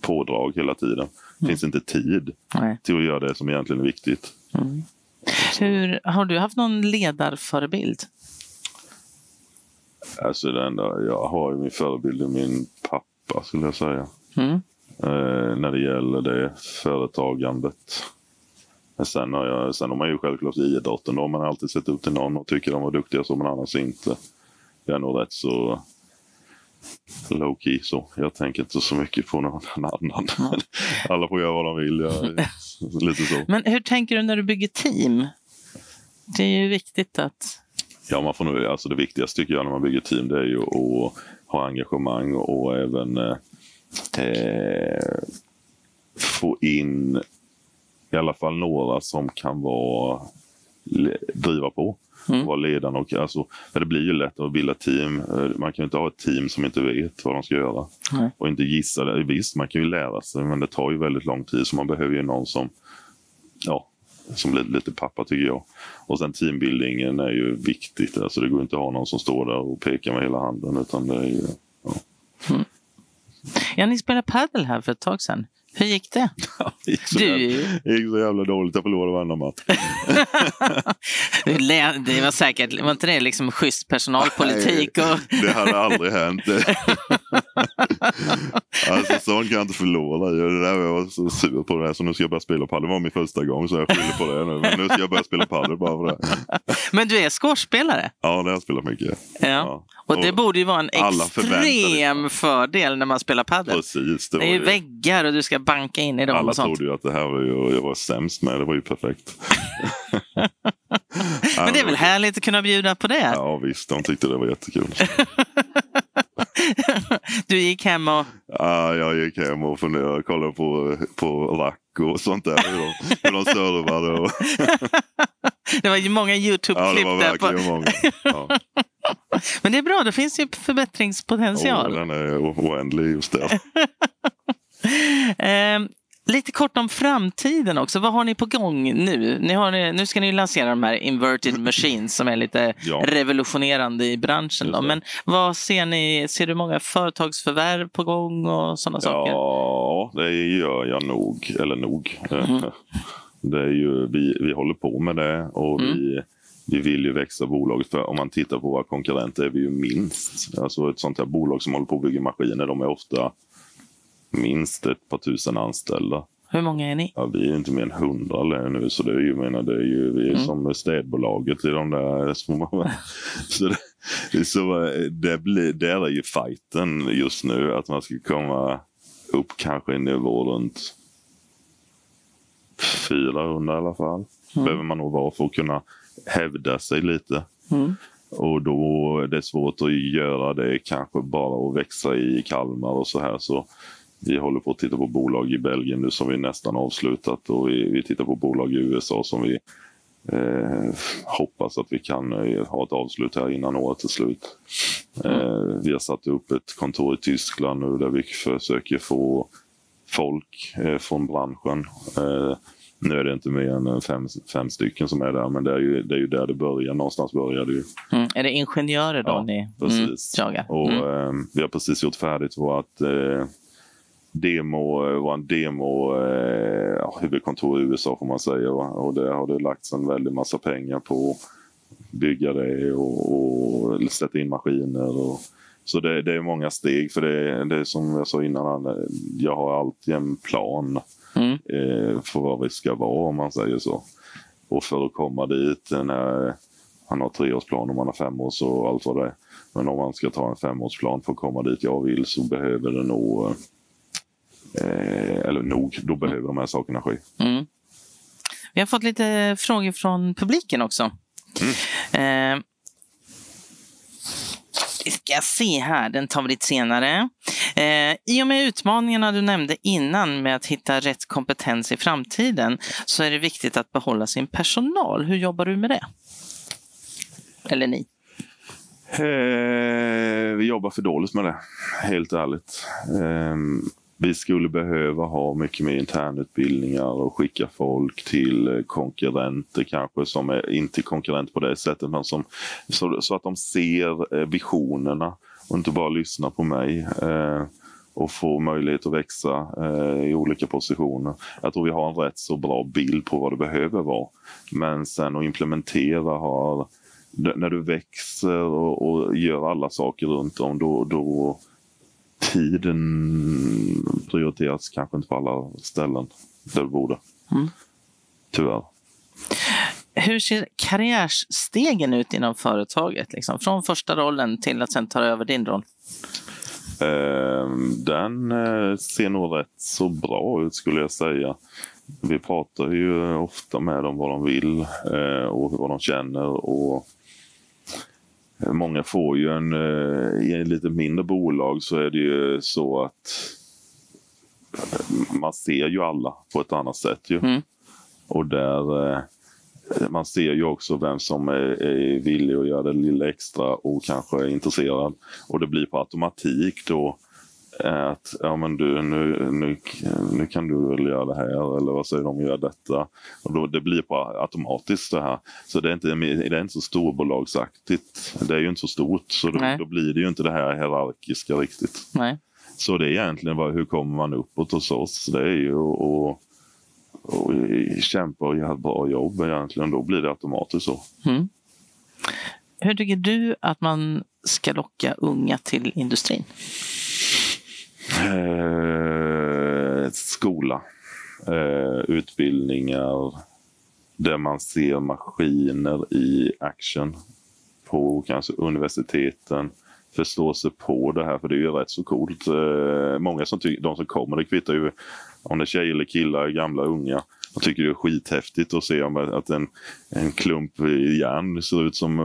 pådrag hela tiden. Det finns inte tid Nej. till att göra det som egentligen är viktigt. Mm. Hur, har du haft någon ledarförebild? Alltså det enda jag har i min förebild är min pappa skulle jag säga. Mm. Eh, när det gäller det företagandet. Men Sen har, jag, sen har man ju självklart i idrotten då har man alltid sett upp till någon och tycker de var duktiga så men annars inte. Jag är nog rätt så low key så. Jag tänker inte så mycket på någon <laughs> annan. <laughs> Alla får göra vad de vill. Jag, <laughs> lite så. Men hur tänker du när du bygger team? Det är ju viktigt att... Ja, man får nog, alltså det viktigaste tycker jag när man bygger team det är ju att ha engagemang och även eh, få in i alla fall några som kan vara driva på. Mm. Vara ledande. Och, alltså, för det blir ju lätt att bilda team. Eh, Man kan ju inte ha ett team som inte vet vad de ska göra. Nej. Och inte gissa det. Visst, man kan ju lära sig men det tar ju väldigt lång tid så man behöver ju någon som ja, som blir lite pappa tycker jag. Och sen teambuildingen är ju viktigt. Alltså det går inte att ha någon som står där och pekar med hela handen utan det är ju Ja, ni spelade padel här för ett tag sedan. Hur gick det? <laughs> det gick så, Du, jävla, det gick så jävla dåligt. Jag förlorade varenda match. <laughs> det var säkert, var inte det liksom schysst personalpolitik? Och, Det hade aldrig hänt. <laughs> Alltså sånt kan jag inte förlora. Det där var jag så sur på det så nu ska jag börja spela padel. Det var min första gång så jag skyller på det nu. Men nu ska jag börja spela padel bara för det. Men du är squashspelare? Ja, det har jag spelat mycket. Ja. ja. Och det borde ju vara en extrem fördel när man spelar padel. Precis. Det, det är ju väggar och du ska banka in i dem. Alla och sånt. trodde ju att det här var ju, jag var sämst med. Det var ju perfekt. <laughs> <laughs> Men det är väl härligt att kunna bjuda på det? Ja visst, de tyckte det var jättekul. <laughs> du gick hem och... Ja, jag gick hem och funderade, kollade på, på rack och sånt där. Hur de, hur de servade. Och... <laughs> det var ju många YouTube-klipp. Ja, det var verkligen på... många. Ja. <laughs> Men det är bra, det finns ju förbättringspotential. Oh, den är oändlig just där. <laughs> Lite kort om framtiden också. Vad har ni på gång nu? Ni har, nu ska ni lansera de här inverted <laughs> machines som är lite ja. revolutionerande i branschen. Då. Men vad ser ni? Ser du många företagsförvärv på gång och sådana ja, saker? Ja, det gör jag nog. Eller nog. Mm. <laughs> Det är ju, vi, vi håller på med det och mm. vi, vi vill ju växa bolaget. För om man tittar på våra konkurrenter är vi ju minst. Alltså ett sånt här bolag som håller på att bygga maskiner, de är ofta minst ett par tusen anställda. Hur många är ni? Ja, vi är inte mer än hundra nu, så det är ju, menar, det är ju vi är mm. som städbolaget i de där små... <laughs> så det, så det, blir, där är ju fighten just nu, att man ska komma upp kanske i nivå runt 400 i alla fall. Mm. Behöver man nog vara för att kunna hävda sig lite. Mm. Och då är det svårt att göra det kanske bara att växa i Kalmar och så här. Så vi håller på att titta på bolag i Belgien nu som vi nästan avslutat och vi, vi tittar på bolag i USA som vi eh, hoppas att vi kan eh, ha ett avslut här innan året är slut. Eh, vi har satt upp ett kontor i Tyskland nu där vi försöker få folk eh, från branschen. Eh, nu är det inte mer än fem, fem stycken som är där, men det är ju, det är ju där det börjar. Någonstans börjar det ju. Mm. Är det ingenjörer då ja, ni mm, precis. Mm, jagar? Och, eh, vi har precis gjort färdigt vårt eh, demo, eh, var en demo eh, huvudkontor i USA får man säga. Va? Och det har det lagts en väldig massa pengar på att bygga det och, och sätta in maskiner. Och, så det, det, är många steg för det, det är som jag sa innan, jag har alltid en plan mm. eh, för vad vi ska vara om man säger så. Och för att komma dit, när han har treårsplan och man har femårs och allt vad det är. Men om man ska ta en femårsplan för att komma dit jag vill så behöver det nog Eh, eller nog, då behöver de här sakerna ske. Mm. Vi har fått lite frågor från publiken också. Mm. Eh, vi ska se här, den tar vi lite senare. Eh, I och med utmaningarna du nämnde innan med att hitta rätt kompetens i framtiden så är det viktigt att behålla sin personal. Hur jobbar du med det? Eller ni? Eh, vi jobbar för dåligt med det, helt ärligt. Eh, vi skulle behöva ha mycket mer internutbildningar och skicka folk till eh, konkurrenter kanske som är inte konkurrent på det sättet men som, så, så att de ser eh, visionerna och inte bara lyssnar på mig. Eh, och får möjlighet att växa eh, i olika positioner. Jag tror vi har en rätt så bra bild på vad det behöver vara. Men sen att implementera har när du växer och, och gör alla saker runt om då, då tiden prioriteras kanske inte på alla ställen där det borde. Mm. Tyvärr. Hur ser karriärstegen ut inom företaget? Liksom? Från första rollen till att sen ta över din roll? Ehm, den eh, ser nog rätt så bra ut skulle jag säga. Vi pratar ju ofta med dem vad de vill eh, och vad de känner. Och Många får ju en, eh, i ett lite mindre bolag så är det ju så att eh, man ser ju alla på ett annat sätt ju. Mm. Och där eh, man ser ju också vem som är, är villig att göra det lilla extra och kanske är intresserad. Och det blir på automatik då att ja men du nu, nu, nu kan du väl göra det här eller vad säger de, gör detta. Och då, det blir bara automatiskt det här. Så det är inte, det är inte så storbolagsaktigt. Det är ju inte så stort så då, då blir det ju inte det här hierarkiska riktigt. Nej. Så det är egentligen bara hur kommer man uppåt hos oss. Det är ju att och kämpa och göra ett bra jobb egentligen. Då blir det automatiskt så. Mm. Hur tycker du att man ska locka unga till industrin? Eh, skola, eh, utbildningar där man ser maskiner i action på kanske universiteten förstå sig på det här för det är ju rätt så coolt. Eh, många som tycker, de som kommer, det kvittar ju om det är tjejer eller killar, gamla, unga. De tycker det är skithäftigt att se att en, en klump i järn ser ut som,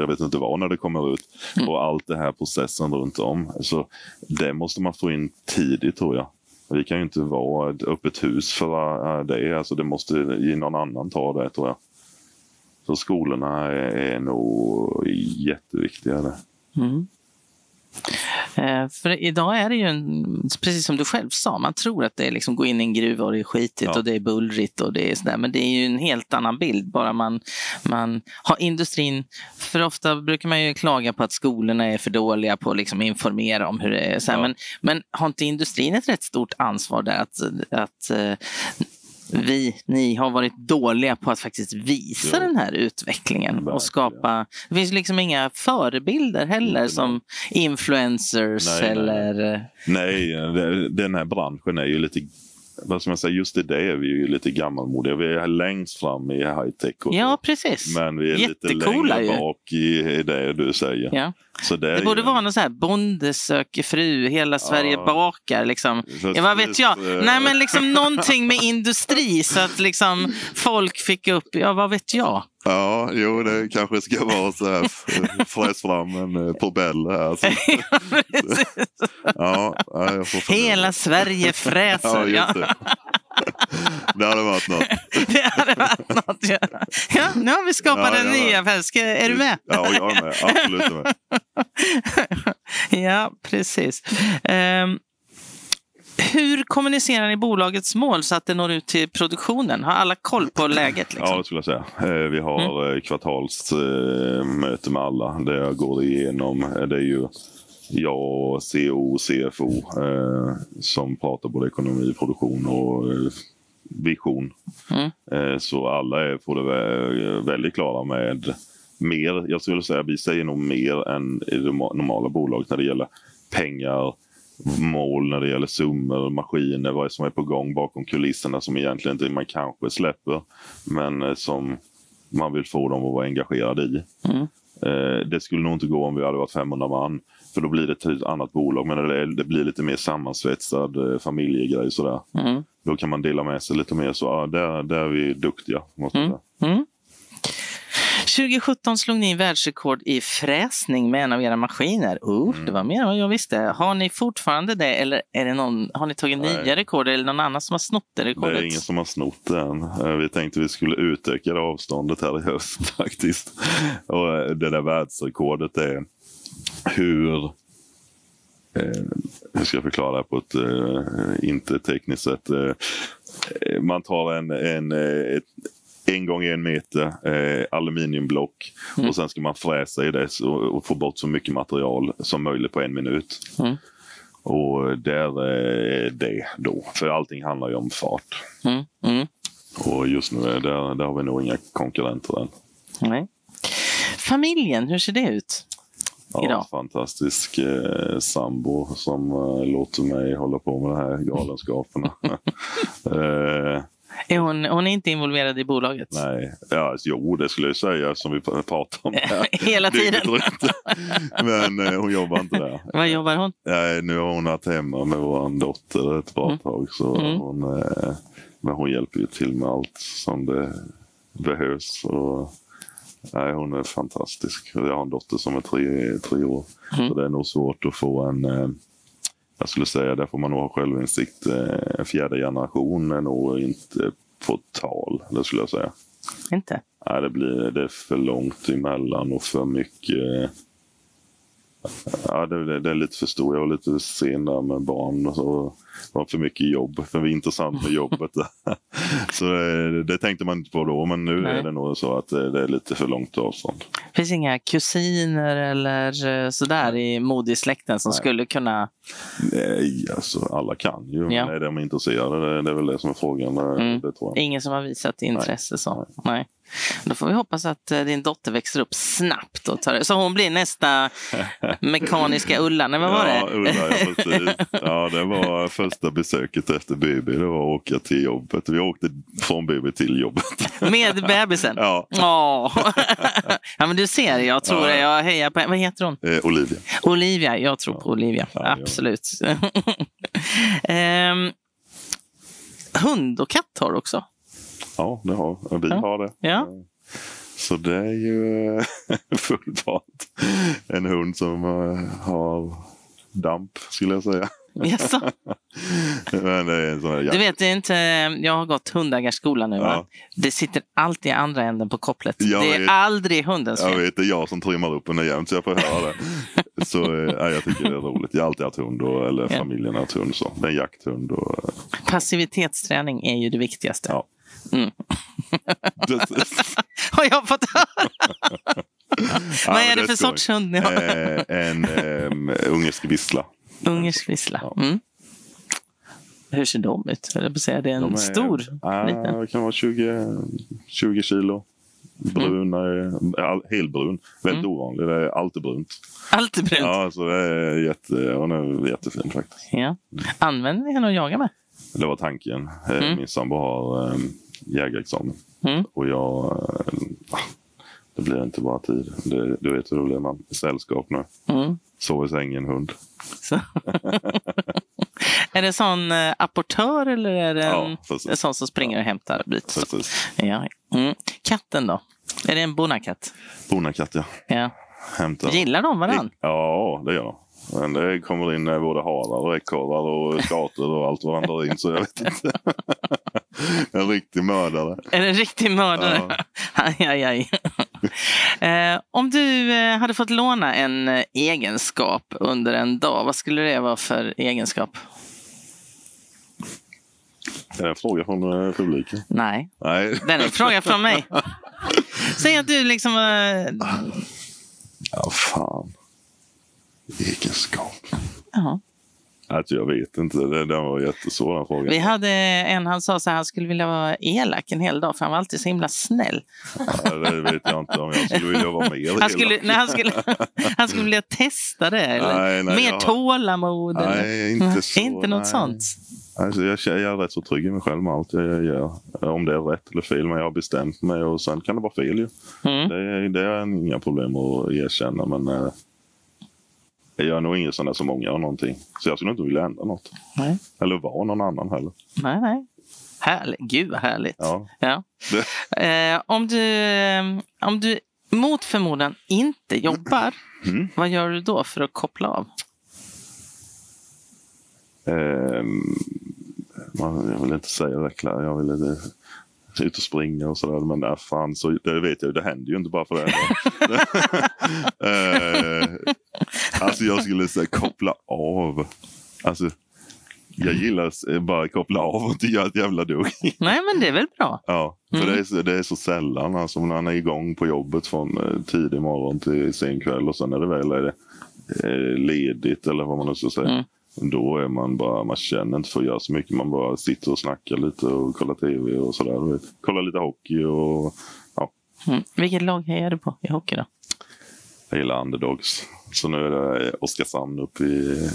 jag vet inte vad, när det kommer ut. Mm. Och allt det här processen runt om. Så det måste man få in tidigt tror jag. Vi kan ju inte vara ett öppet hus för det. Alltså det måste någon annan ta det tror jag. Så skolorna är, är nog jätteviktiga. Mm. Eh, för idag är det ju, en, precis som du själv sa, man tror att det är liksom gå in i en gruva och det är skitigt ja. och det är bullrigt och det är sådär. Men det är ju en helt annan bild. Bara man, man har industrin, för ofta brukar man ju klaga på att skolorna är för dåliga på att liksom informera om hur det är. Ja. men, men har inte industrin ett rätt stort ansvar där att, att eh, vi, ni har varit dåliga på att faktiskt visa jo. den här utvecklingen Verkligen. och skapa. Det finns liksom inga förebilder heller Nej, som influencers nej, eller. Nej, nej, den här branschen är ju lite vad ska man säga, just i det är vi ju lite gammalmodiga. Vi är längst fram i high tech. ja, precis. Men vi är Jättecoola lite längre ju. bak i det du säger. Ja. Så det, det borde ju... vara något så här, bonde söker fru, hela Sverige ja. bakar. Liksom. Ja, vad vet jag? Äh... Nej, men liksom någonting med industri så att liksom folk fick upp, ja vad vet jag? Ja, jo det kanske ska vara så här, fräs fram en eh, Pobell här. Så. <laughs> ja, får Hela Sverige fräser. Ja, det. det hade varit något. <laughs> det hade varit något, ja. ja nu har vi skapat ja, en ny affär. Är du med? Ja, jag är med. Absolut med. <laughs> ja, precis. Um, hur kommunicerar ni bolagets mål så att det når ut till produktionen? Har alla koll på läget? Liksom? Ja, det skulle jag säga. Eh, vi har mm. Eh, kvartalsmöte med alla där jag går igenom. Eh, det är ju jag, CO och CFO som pratar både ekonomi, produktion och vision. Mm. Så alla är på det väldigt klara med mer. Jag skulle säga vi säger nog mer än i det normala bolaget när det gäller pengar, mål när det gäller summor, maskiner, vad som är på gång bakom kulisserna som egentligen inte man kanske släpper. Men eh, som man vill få dem att vara engagerade i. Mm. Eh, det skulle nog inte gå om vi hade varit 500 man. För då blir det ett annat bolag. Men det, blir lite mer sammansvetsad eh, familjegrej sådär. Mm. Då kan man dela med sig lite mer. Så ja, där, där är vi duktiga. Måste mm. Mm. 2017 slog ni världsrekord i fräsning med en av era maskiner. Uh, mm. Det var mer än vad jag visste. Har ni fortfarande det eller är det någon, har ni tagit Nej. nya rekord eller någon annan som har snott det rekordet? Det är ingen som har snott det än. Eh, vi tänkte vi skulle utöka det avståndet här i höst <laughs> faktiskt. Och eh, det där världsrekordet är hur eh, hur ska jag förklara det på ett eh, inte tekniskt sätt? Eh, man tar en, en, ett, en gång en meter eh, aluminiumblock mm. och sen ska man fräsa i det och, och, få bort så mycket material som möjligt på en minut. Mm. Och där är det då, för allting handlar ju om fart. Mm. mm. Och just nu är där, där har vi nog inga konkurrenter än. Nej. Familjen, hur ser det ut? Ja, idag? fantastisk eh, sambo som eh, låter mig hålla på med de här galenskaperna. <laughs> eh, hon, hon är inte involverad i bolaget? Nej, ja, jo det skulle jag säga som vi pratar om här. <laughs> Hela tiden? Men eh, hon jobbar inte där. Vad jobbar hon? Ja, nu har hon varit hemma med vår dotter ett bra mm. tag. Så mm. hon, eh, men hon hjälper ju till med allt som det behövs. Och, nej, hon är fantastisk. Jag har en dotter som är tre, tre år. Mm. Så det är nog svårt att få en eh, jag skulle säga där får man nog ha självinsikt. Eh, fjärde generation är nog inte på tal, det skulle jag säga. Inte? Nej, det, blir, det är för långt emellan och för mycket. Ja, det, det, det är lite för stor. Jag var lite sen där med barn. Och så. var för mycket jobb, för intressant med jobbet. <laughs> så det, det, tänkte man inte på då, men nu Nej. är det nog så att det, det är lite för långt avstånd. Finns inga kusiner eller eh, sådär i modisläkten som Nej. skulle kunna? Nej, alltså alla kan ju. Ja. Men är de intresserade? Det, det är väl det som är frågan. Mm. Ingen som har visat intresse? Nej. Så. Nej. Då får vi hoppas att eh, din dotter växer upp snabbt. Och tar, så hon blir nästa <laughs> mekaniska Ulla. Nej, vad var ja, det? Ulla, ja, precis. ja, det var första besöket efter BB. Det var att åka till jobbet. Vi åkte från BB till jobbet. <laughs> Med bebisen? Ja. <laughs> Ja, men du ser, jag tror ja. jag hejar på Vad heter hon? Eh, Olivia. Olivia, jag tror ja. på Olivia. Ja, Absolut. um, hund och katt har du också? Ja, det har vi. har det. Ja. Så det är ju <laughs> full fart. En hund som eh, har damp skulle jag säga. Yes. <laughs> Men det är en sån du vet, inte, jag har gått hundägarskola nu. Ja. Det sitter alltid i andra änden på kopplet. Jag det är vet, aldrig hundens fel. Jag vet, det är jag som trimmar upp henne jämt så jag får höra det. så eh, ja, jag tycker det är roligt. Jag har alltid haft hund, och, eller ja. familjen har haft hund. Så. Det är en jakthund. Och, Passivitetsträning är ju det viktigaste. Ja. Mm. <laughs> Har jag fått höra? <laughs> Vad är det, för sorts hund ni har? Eh, en um, ungersk vissla. Ungersk vissla. Ja. Mm. Hur ser de ut? Jag säga, det är en de är, stor? Äh, liten. Kan vara 20, 20 kilo. Brun, mm. helbrun. Väldigt mm. ovanlig. Det är alltid brunt. Alltid brunt? Ja, så det är jätte, hon är jättefin faktiskt. Ja. Använder ni henne att jaga med? Det var tanken. Eh, mm. Min sambo har um, jägarexamen. Mm. Och jag... Äh, det blir inte bara tid. Det, du vet hur blir man. Sällskap nu. Mm. Sov i sängen, hund. <laughs> Är det sån äh, apportör eller är det en, ja, sån som springer och hämtar bit? Ja. Mm. Katten då? Är det en bonakatt? Bonakatt, ja. ja. Hämtar. Gillar de varandra? Ja, det gör de. Men det kommer in både harar och ekorrar och skator och allt vad andra in så jag vet <laughs> inte. <laughs> en riktig mördare. En riktig mördare? Ja. <laughs> aj, aj, aj. eh, om du eh, hade fått låna en eh, egenskap under en dag, vad skulle det vara för egenskap? Är det en fråga från eh, publiken? Nej. Nej, den är en fråga från mig. Säg att du liksom... Eh... Ja, fan. Egenskap. Ja. Alltså, jag vet inte, det, den var jättesvår den frågan. Vi hade en, han sa att han skulle vilja vara elak en hel dag för han var alltid så himla snäll. Ja, det vet jag inte om jag skulle vilja vara mer han skulle, nej, han, skulle, han skulle vilja testa det. Eller? Nej, nej, mer jag, tålamod? Nej, eller? inte så. inte något nej. sånt? Alltså, jag, jag är rätt så trygg i mig själv med allt jag gör. Om det är rätt eller fel, men jag har bestämt mig och sen kan det vara fel ju. Mm. Det, det är inga problem att erkänna men eh, jag är nog ingen sån där som ångrar någonting. Så jag skulle inte vilja ändra något. Nej. Eller vara någon annan heller. Nej, nej. Härligt. Gud vad härligt. Ja. ja. Eh, om, du, om du mot förmodan inte jobbar, mm. vad gör du då för att koppla av? Eh, man, jag vill inte säga det klart. Jag vill inte ut och springa och sådär. Men där fan, så, det vet jag det händer ju inte bara för det. <laughs> eh, alltså jag skulle säga koppla av. Alltså, jag gillar bara koppla av och inte göra ett jävla dugg. Nej men det är väl bra. Ja, för mm. det, är, så, det är så sällan. Alltså när man är igång på jobbet från eh, tidig morgon till sen kväll och sen när det väl är eh, ledigt eller vad man nu ska säga. Mm då är man bara, man känner inte för att göra så mycket. Man bara sitter och snackar lite och kollar tv och sådär. Kollar lite hockey och ja. Mm. Vilket lag hejar du på i hockey då? Jag gillar underdogs. Så nu är det Oskarshamn uppe i,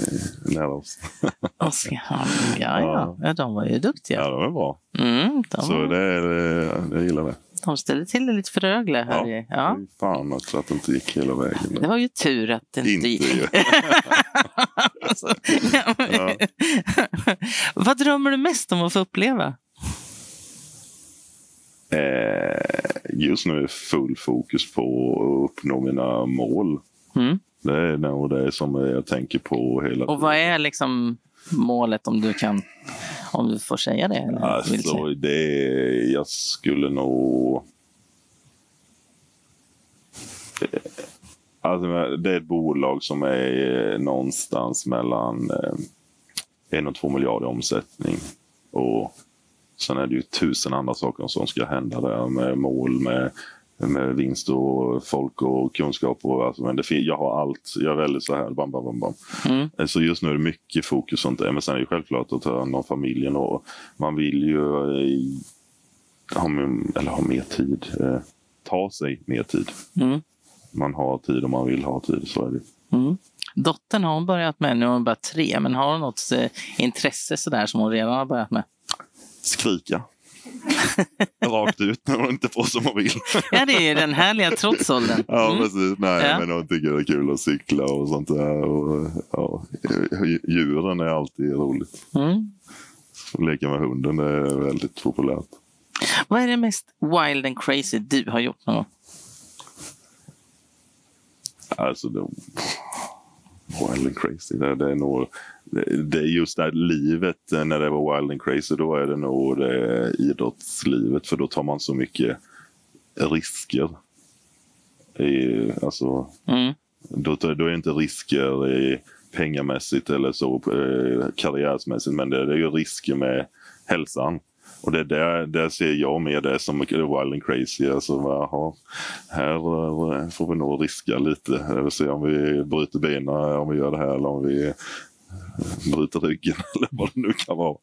nära oss. <laughs> Oskarshamn, ja, ja ja. De var ju duktiga. Ja, de är bra. Mm, de... Så det, är, jag gillar det. De ställde till det lite för Rögle här. Ja, ja. fan också att det inte gick hela vägen. Det var ju tur att det inte, inte gick. alltså, <laughs> ja. Vad drömmer du mest om att få uppleva? <laughs> Eh, just nu är full fokus på att uppnå mina mål. Mm. Det är nog det som jag tänker på hela tiden. Och vad är liksom målet om du kan om du får säga det? Eller alltså, det jag skulle nog... Alltså, det är ett bolag som är någonstans mellan en och två miljarder i omsättning. Och sen är det ju tusen andra saker som ska hända där med mål, med, med vinst och folk och kunskap. Och, alltså, men det, jag har allt. Jag är väldigt så här, bam, bam, bam, bam. Mm. Så just nu är det mycket fokus sånt där. Men sen är det självklart att ta hand om familjen och man vill ju eh, ha, eller ha mer tid. Eh, ta sig mer tid. Mm. Man har tid om man vill ha tid, så är det. Mm. Dottern har hon börjat med, nu är hon bara tre, men har hon något eh, intresse sådär som hon redan har börjat med? Skrika. <laughs> Rakt ut när hon inte får som hon vill. <laughs> ja, det är den härliga trotsåldern. Mm. Ja, precis. Nej, Ja. men hon tycker det är kul att cykla och sånt där. Och, ja, djuren är alltid roligt. Mm. Att leka med hunden är väldigt populärt. Vad är det mest wild and crazy du har gjort någon gång? Alltså, det, wild and crazy. Det, det är nog det, det är just det här livet eh, när det var wild and crazy. Då är det nog det idrottslivet. För då tar man så mycket risker. I, alltså, Mm. då, då är det inte risker i pengamässigt eller så eh, karriärsmässigt. Men det, det är ju risker med hälsan. Och det där, där ser jag mer det som wild and crazy. Alltså, jaha, här eh, får vi nog riska lite. Vill se om vi bryter benen, om vi gör det här eller om vi eh, bryter ryggen <laughs> eller vad det nu kan vara.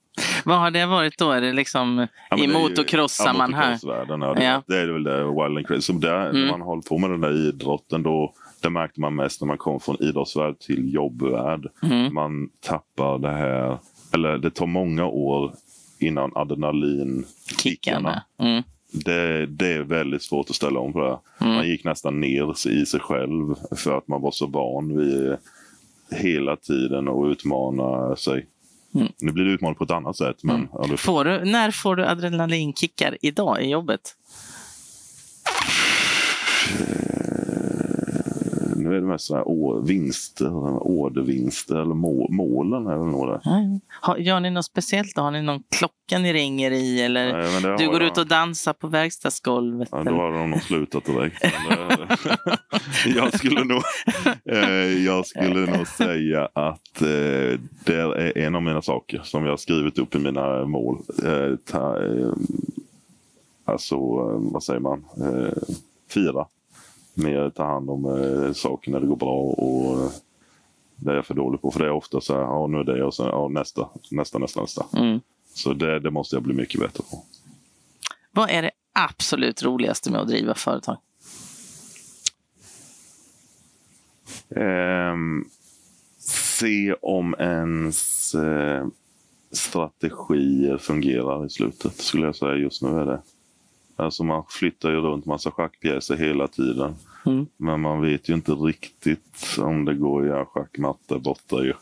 Vad har det varit då? Är det liksom Ja, i det motocross-sammanhang? Ja, det, Ja. det är väl det wild and crazy. Så där, Mm. När man håller på med den där idrotten då det märkte man mest när man kom från idrottsvärld till jobbvärld. Mm. Man tappar det här, eller det tar många år innan adrenalinkickarna. Kickarna. Mm. Det, det är väldigt svårt att ställa om på det. Mm. Man gick nästan ner i sig själv för att man var så van vid hela tiden att utmana sig. Mm. Nu blir det utmanat på ett annat sätt. Men Mm. ja, det, Får du, när får du adrenalinkickar idag i jobbet? Nu är det mest å, vinster, ordervinster eller må, målen är väl det. Ja. Har, gör ni något speciellt? då? Har ni någon klocka ni ringer i? Eller Nej, du går jag. ut och dansar på verkstadsgolvet? Ja, då har de nog slutat direkt. <laughs> <laughs> Jag skulle nog, eh, jag skulle nog säga att eh, det är en av mina saker som jag har skrivit upp i mina mål. Eh, alltså, vad säger man? Fira. Mer ta hand om eh, saker när det går bra och eh, det är jag för dålig på. För det är ofta så här, ja nu är det och sen ja, nästa, nästa, nästa, nästa. Mm. Så det, det måste jag bli mycket bättre på. Vad är det absolut roligaste med att driva företag? Ehm, se om ens eh, strategier fungerar i slutet, skulle jag säga. Just nu är det. Alltså man flyttar ju runt massa schackpjäser hela tiden. Mm. Men man vet ju inte riktigt om det går att göra schackmatta borta ju.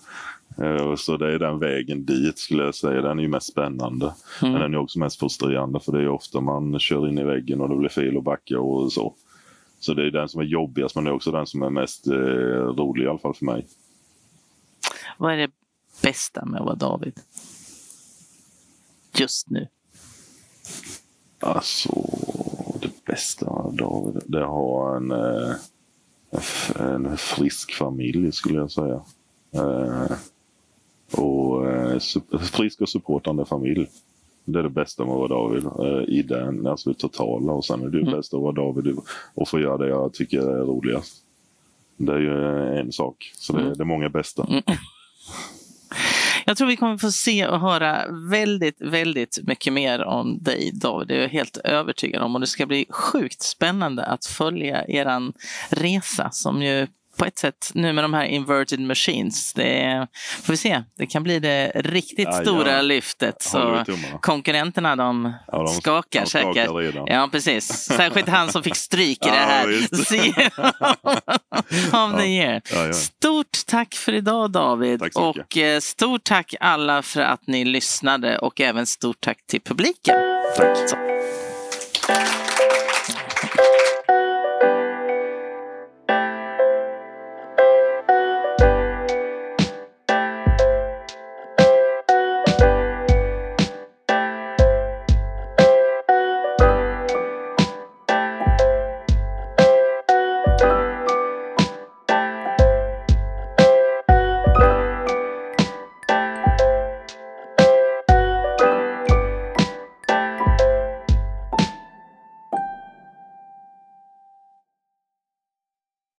Eh, Så det är den vägen dit skulle jag säga. Den är ju mest spännande. Mm. Men den är också mest frustrerande för det är ofta man kör in i väggen och det blir fel och backa och så. Så det är den som är jobbigast men det är också den som är mest eh, rolig i alla fall för mig. Vad är det bästa med att vara David? Just nu. Alltså, det bästa av David, det har en, eh, en frisk familj skulle jag säga. Eh, och eh, frisk och supportande familj. Det är det bästa med att vara David i den, alltså det totala. Och sen är det Mm. bästa att vara David och få göra det jag tycker är roligast. Det är ju en sak, så det, Mm. det är många bästa. Jag tror vi kommer få se och höra väldigt, väldigt mycket mer om dig David. Det är jag helt övertygad om. Och det ska bli sjukt spännande att följa eran resa som ju på ett sätt nu med de här inverted machines. Det är, får vi se. Det kan bli det riktigt Ja, stora ja. lyftet. Så konkurrenterna de, Ja, de- skakar de skakar säkert. redan. Ja, precis. Särskilt han som fick stryk i det här. of the year. Stort tack för idag David. Och eh, stort tack alla för att ni lyssnade och även stort tack till publiken. Tack. Så.